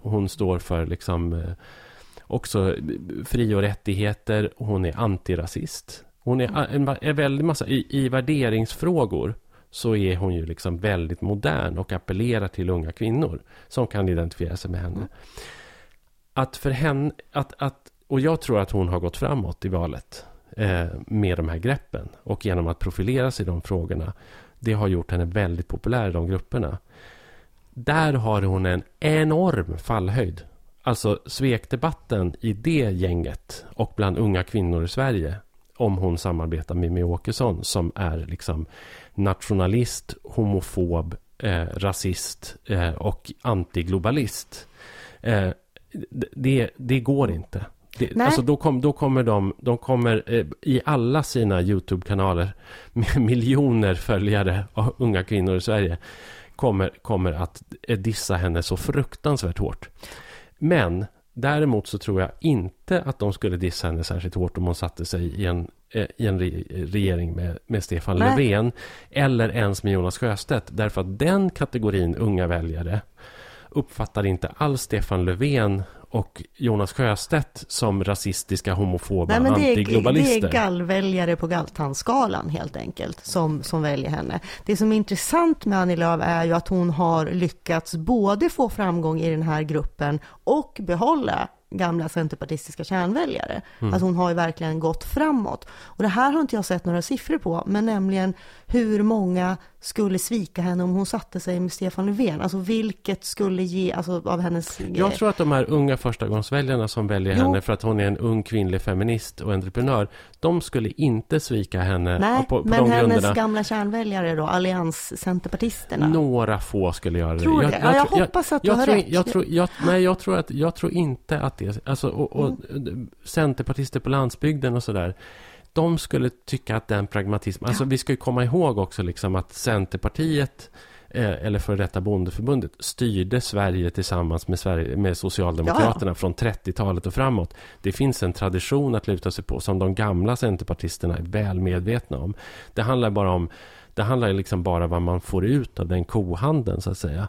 hon står för liksom, också fri och rättigheter. Hon är antirasist. Hon är en, en väldigt massa... I, I värderingsfrågor så är hon ju liksom väldigt modern och appellerar till unga kvinnor som kan identifiera sig med henne. Att för henne... Att, att och jag tror att hon har gått framåt i valet eh, med de här greppen. Och genom att profilera sig i de frågorna. Det har gjort henne väldigt populär i de grupperna. Där har hon en enorm fallhöjd. Alltså svekdebatten i det gänget och bland unga kvinnor i Sverige om hon samarbetar med Mimmi Åkesson som är liksom nationalist, homofob, eh, rasist eh, och antiglobalist. Eh, det, det går inte. Det, alltså då, kom, då kommer de, de kommer eh, i alla sina YouTube-kanaler med miljoner följare av unga kvinnor i Sverige kommer, kommer att eh, dissa henne så fruktansvärt hårt. Men däremot så tror jag inte att de skulle dissa henne särskilt hårt om hon satte sig i en, eh, i en re, regering med, med Stefan Nej. Löfven eller ens med Jonas Sjöstedt. Därför att den kategorin unga väljare uppfattar inte alls Stefan Löfven och Jonas Sjöstedt som rasistiska, homofoba, Nej, men det är, antiglobalister. Det är gallväljare på galtanskalan helt enkelt som, som väljer henne. Det som är intressant med Annie Lööf är ju att hon har lyckats både få framgång i den här gruppen och behålla gamla centerpartistiska kärnväljare. Mm. Alltså hon har ju verkligen gått framåt. Och det här har inte jag sett några siffror på, men nämligen hur många skulle svika henne om hon satte sig med Stefan Löfven? Alltså vilket skulle ge, alltså av hennes... Jag tror att de här unga förstagångsväljarna som väljer jo. henne för att hon är en ung kvinnlig feminist och entreprenör, de skulle inte svika henne Nej, på, på men de hennes grunderna. gamla kärnväljare då, allianscenterpartisterna? Några få skulle göra det. Tror jag, jag, jag, jag hoppas att du har rätt. Jag tror, nej, jag tror, att, jag tror inte att det... Alltså, och, och mm. Centerpartister på landsbygden och sådär de skulle tycka att den pragmatism... Alltså vi ska ju komma ihåg också liksom att Centerpartiet eh, eller för detta bondeförbundet styrde Sverige tillsammans med, Sverige, med Socialdemokraterna ja. från 30-talet och framåt. Det finns en tradition att luta sig på som de gamla centerpartisterna är väl medvetna om. Det handlar bara om det handlar liksom bara vad man får ut av den kohandeln så att säga.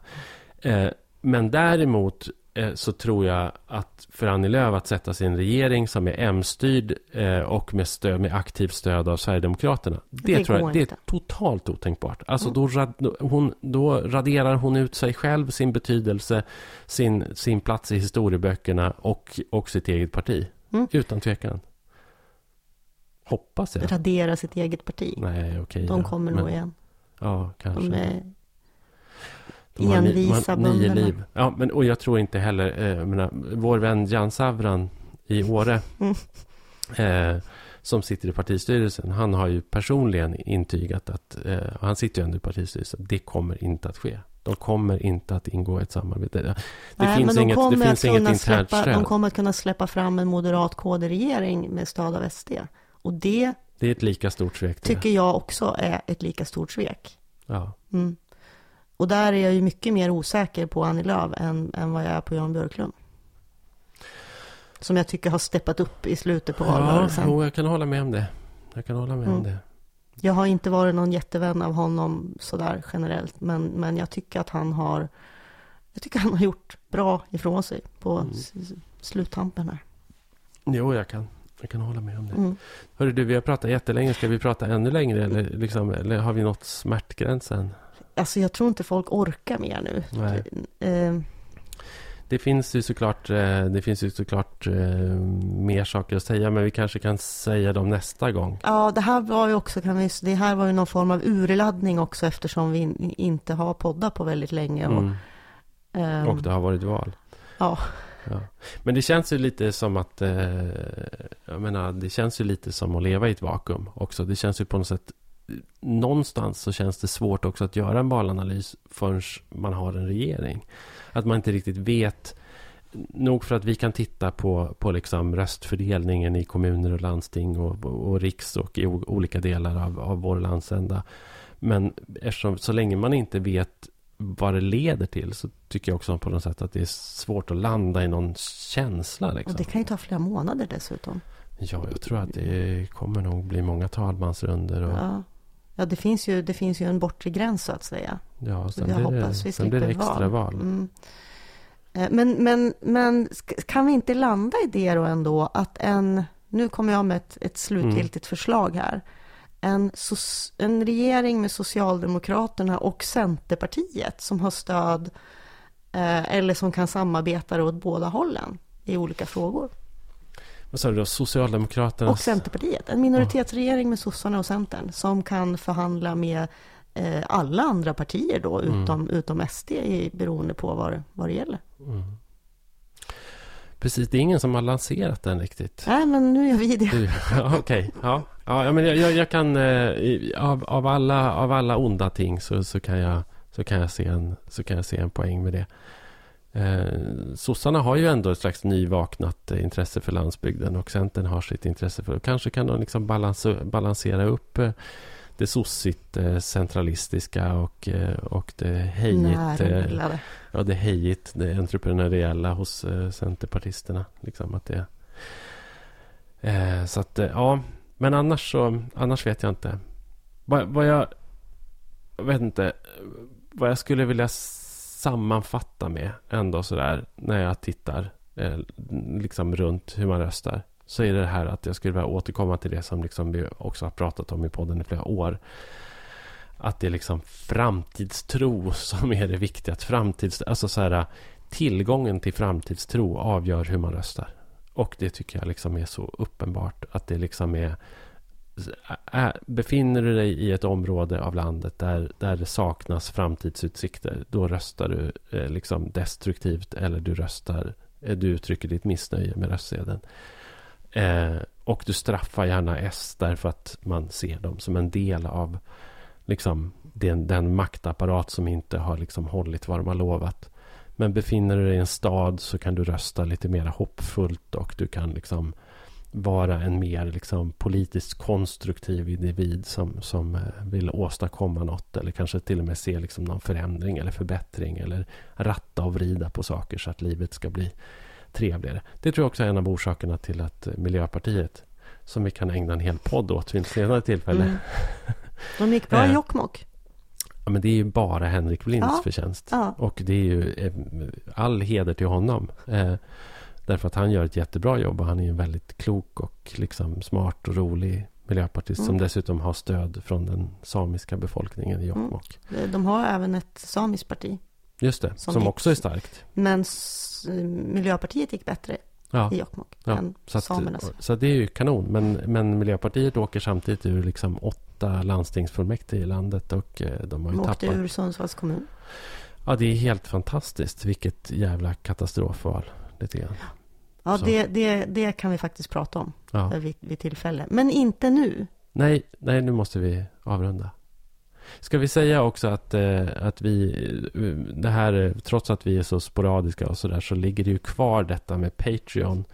Eh, men däremot så tror jag att för Annie Lööf att sätta en regering som är M-styrd eh, och med, stöd, med aktivt stöd av Sverigedemokraterna. Det, det tror jag det är totalt otänkbart. Alltså mm. då, rad, hon, då raderar hon ut sig själv, sin betydelse, sin, sin plats i historieböckerna och, och sitt eget parti. Mm. Utan tvekan. Hoppas jag. Radera sitt eget parti. Nej, okej. Okay, De kommer ja. nog igen. Ja, kanske. De är de envisa har nio liv. Ja, men, och jag tror inte heller... Eh, menar, vår vän Jan Savran i Åre mm. eh, som sitter i partistyrelsen, han har ju personligen intygat att, eh, han sitter ju ändå i partistyrelsen, det kommer inte att ske. De kommer inte att ingå ett samarbete. Det, Nej, finns, de inget, det finns inget internt släppa, stöd. De kommer att kunna släppa fram en moderat KD-regering med stöd av SD. Och det, det är ett lika stort svek. Tycker jag också är ett lika stort svek. Ja. Mm. Och där är jag ju mycket mer osäker på Annie Lööf än, än vad jag är på Jan Björklund. Som jag tycker har steppat upp i slutet på valrörelsen. Ja, jag kan hålla med om det. Jag kan hålla med mm. om det. Jag har inte varit någon jättevän av honom sådär generellt. Men, men jag tycker att han har jag tycker han har gjort bra ifrån sig på mm. sluttampen här. Jo, jag kan, jag kan hålla med om det. Mm. Hörru du, vi har pratat jättelänge. Ska vi prata ännu längre? Eller, liksom, eller har vi nått smärtgränsen? Alltså jag tror inte folk orkar mer nu. Eh. Det finns ju såklart, eh, det finns ju såklart eh, mer saker att säga, men vi kanske kan säga dem nästa gång. Ja, det här var ju också, kan vi, det här var ju någon form av urladdning också eftersom vi inte har poddat på väldigt länge. Och, mm. um, och det har varit val. Ja. ja. Men det känns ju lite som att, jag menar, det känns ju lite som att leva i ett vakuum också. Det känns ju på något sätt någonstans så känns det svårt också att göra en valanalys förrän man har en regering. Att man inte riktigt vet Nog för att vi kan titta på, på liksom röstfördelningen i kommuner och landsting och, och riks och i olika delar av, av vår landsända. Men eftersom, så länge man inte vet vad det leder till så tycker jag också på något sätt att det är svårt att landa i någon känsla. Liksom. Och det kan ju ta flera månader dessutom. Ja, jag tror att det kommer nog bli många talmansrunder. Och... Ja. Ja, det finns, ju, det finns ju en bortre gräns så att säga. Ja, sen, blir det, sen blir det extra val. val. Mm. Eh, men, men, men kan vi inte landa i det då ändå att en, nu kommer jag med ett, ett slutgiltigt mm. förslag här. En, en regering med Socialdemokraterna och Centerpartiet som har stöd eh, eller som kan samarbeta åt båda hållen i olika frågor. Vad sa du då? Socialdemokraterna? Och Centerpartiet. En minoritetsregering med sossarna och Centern som kan förhandla med eh, alla andra partier då, utom, mm. utom SD, beroende på vad, vad det gäller. Mm. Precis, det är ingen som har lanserat den riktigt. Nej, men nu gör vi det. Okej, okay. ja. ja. men jag, jag kan... Eh, av, av, alla, av alla onda ting så, så, kan jag, så, kan jag se en, så kan jag se en poäng med det. Eh, sossarna har ju ändå ett slags nyvaknat eh, intresse för landsbygden och Centern har sitt intresse för... Kanske kan de liksom balans, balansera upp eh, det sossigt eh, centralistiska och, eh, och det hejigt, eh, ja, det hejigt, det entreprenöriella hos centerpartisterna. Liksom att det, så att, ja, men annars så, annars vet jag inte. Vad, vad jag, jag vet inte, vad jag skulle vilja sammanfatta med ändå sådär när jag tittar eh, liksom runt hur man röstar så är det här att jag skulle vilja återkomma till det som liksom vi också har pratat om i podden i flera år. Att det är liksom framtidstro som är det viktiga. Att framtids, alltså så här, tillgången till framtidstro avgör hur man röstar. Och det tycker jag liksom är så uppenbart. Att det liksom är... Befinner du dig i ett område av landet där, där det saknas framtidsutsikter, då röstar du eh, liksom destruktivt eller du röstar, eh, du uttrycker ditt missnöje med röstsedeln. Eh, och du straffar gärna S därför att man ser dem som en del av liksom, den, den maktapparat som inte har liksom, hållit vad de har lovat. Men befinner du dig i en stad så kan du rösta lite mer hoppfullt och du kan liksom vara en mer liksom, politiskt konstruktiv individ som, som eh, vill åstadkomma något eller kanske till och med se liksom, någon förändring eller förbättring eller ratta och vrida på saker så att livet ska bli trevligare. Det tror jag också är en av orsakerna till att Miljöpartiet, som vi kan ägna en hel podd åt vid ett senare tillfälle. Mm. De gick bra i eh, Jokkmokk. Ja, men det är ju bara Henrik Blinds ja. förtjänst. Ja. Och det är ju eh, all heder till honom. Därför att han gör ett jättebra jobb och han är en väldigt klok och liksom smart och rolig miljöpartist mm. som dessutom har stöd från den samiska befolkningen i Jokkmokk. Mm. De har även ett samiskt parti. Just det, som, som också är starkt. Men Miljöpartiet gick bättre ja. i Jokkmokk ja. än så att, samernas. Så det är ju kanon. Men, men Miljöpartiet åker samtidigt ur liksom åtta landstingsfullmäktige i landet och eh, de har ju de tappat. åkte ur Sundsvalls kommun. Ja, det är helt fantastiskt. Vilket jävla katastrofval. Lite grann. Ja, det, det, det kan vi faktiskt prata om ja. vid, vid tillfälle. Men inte nu. Nej, nej, nu måste vi avrunda. Ska vi säga också att, eh, att vi, eh, det här, trots att vi är så sporadiska och sådär, så ligger det ju kvar detta med Patreon.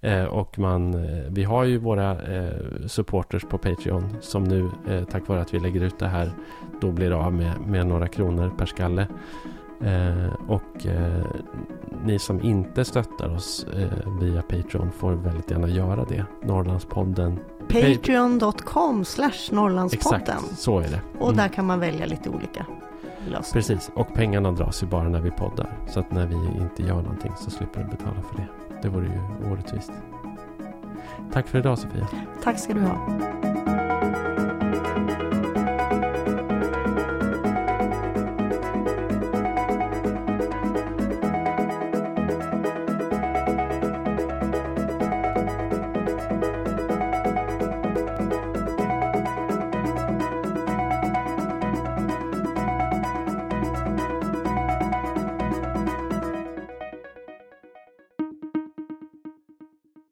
Eh, och man, vi har ju våra supporters på Patreon som nu, tack vare att vi lägger ut det här, då blir av med, med några kronor per skalle. Eh, och eh, ni som inte stöttar oss eh, via Patreon får väldigt gärna göra det. Norrlandspodden. Patreon.com slash Norrlandspodden. Exakt, så är det. Mm. Och där kan man välja lite olika lösningar. Precis, och pengarna dras ju bara när vi poddar. Så att när vi inte gör någonting så slipper du betala för det. Det vore ju orättvist. Tack för idag Sofia. Tack ska du ha.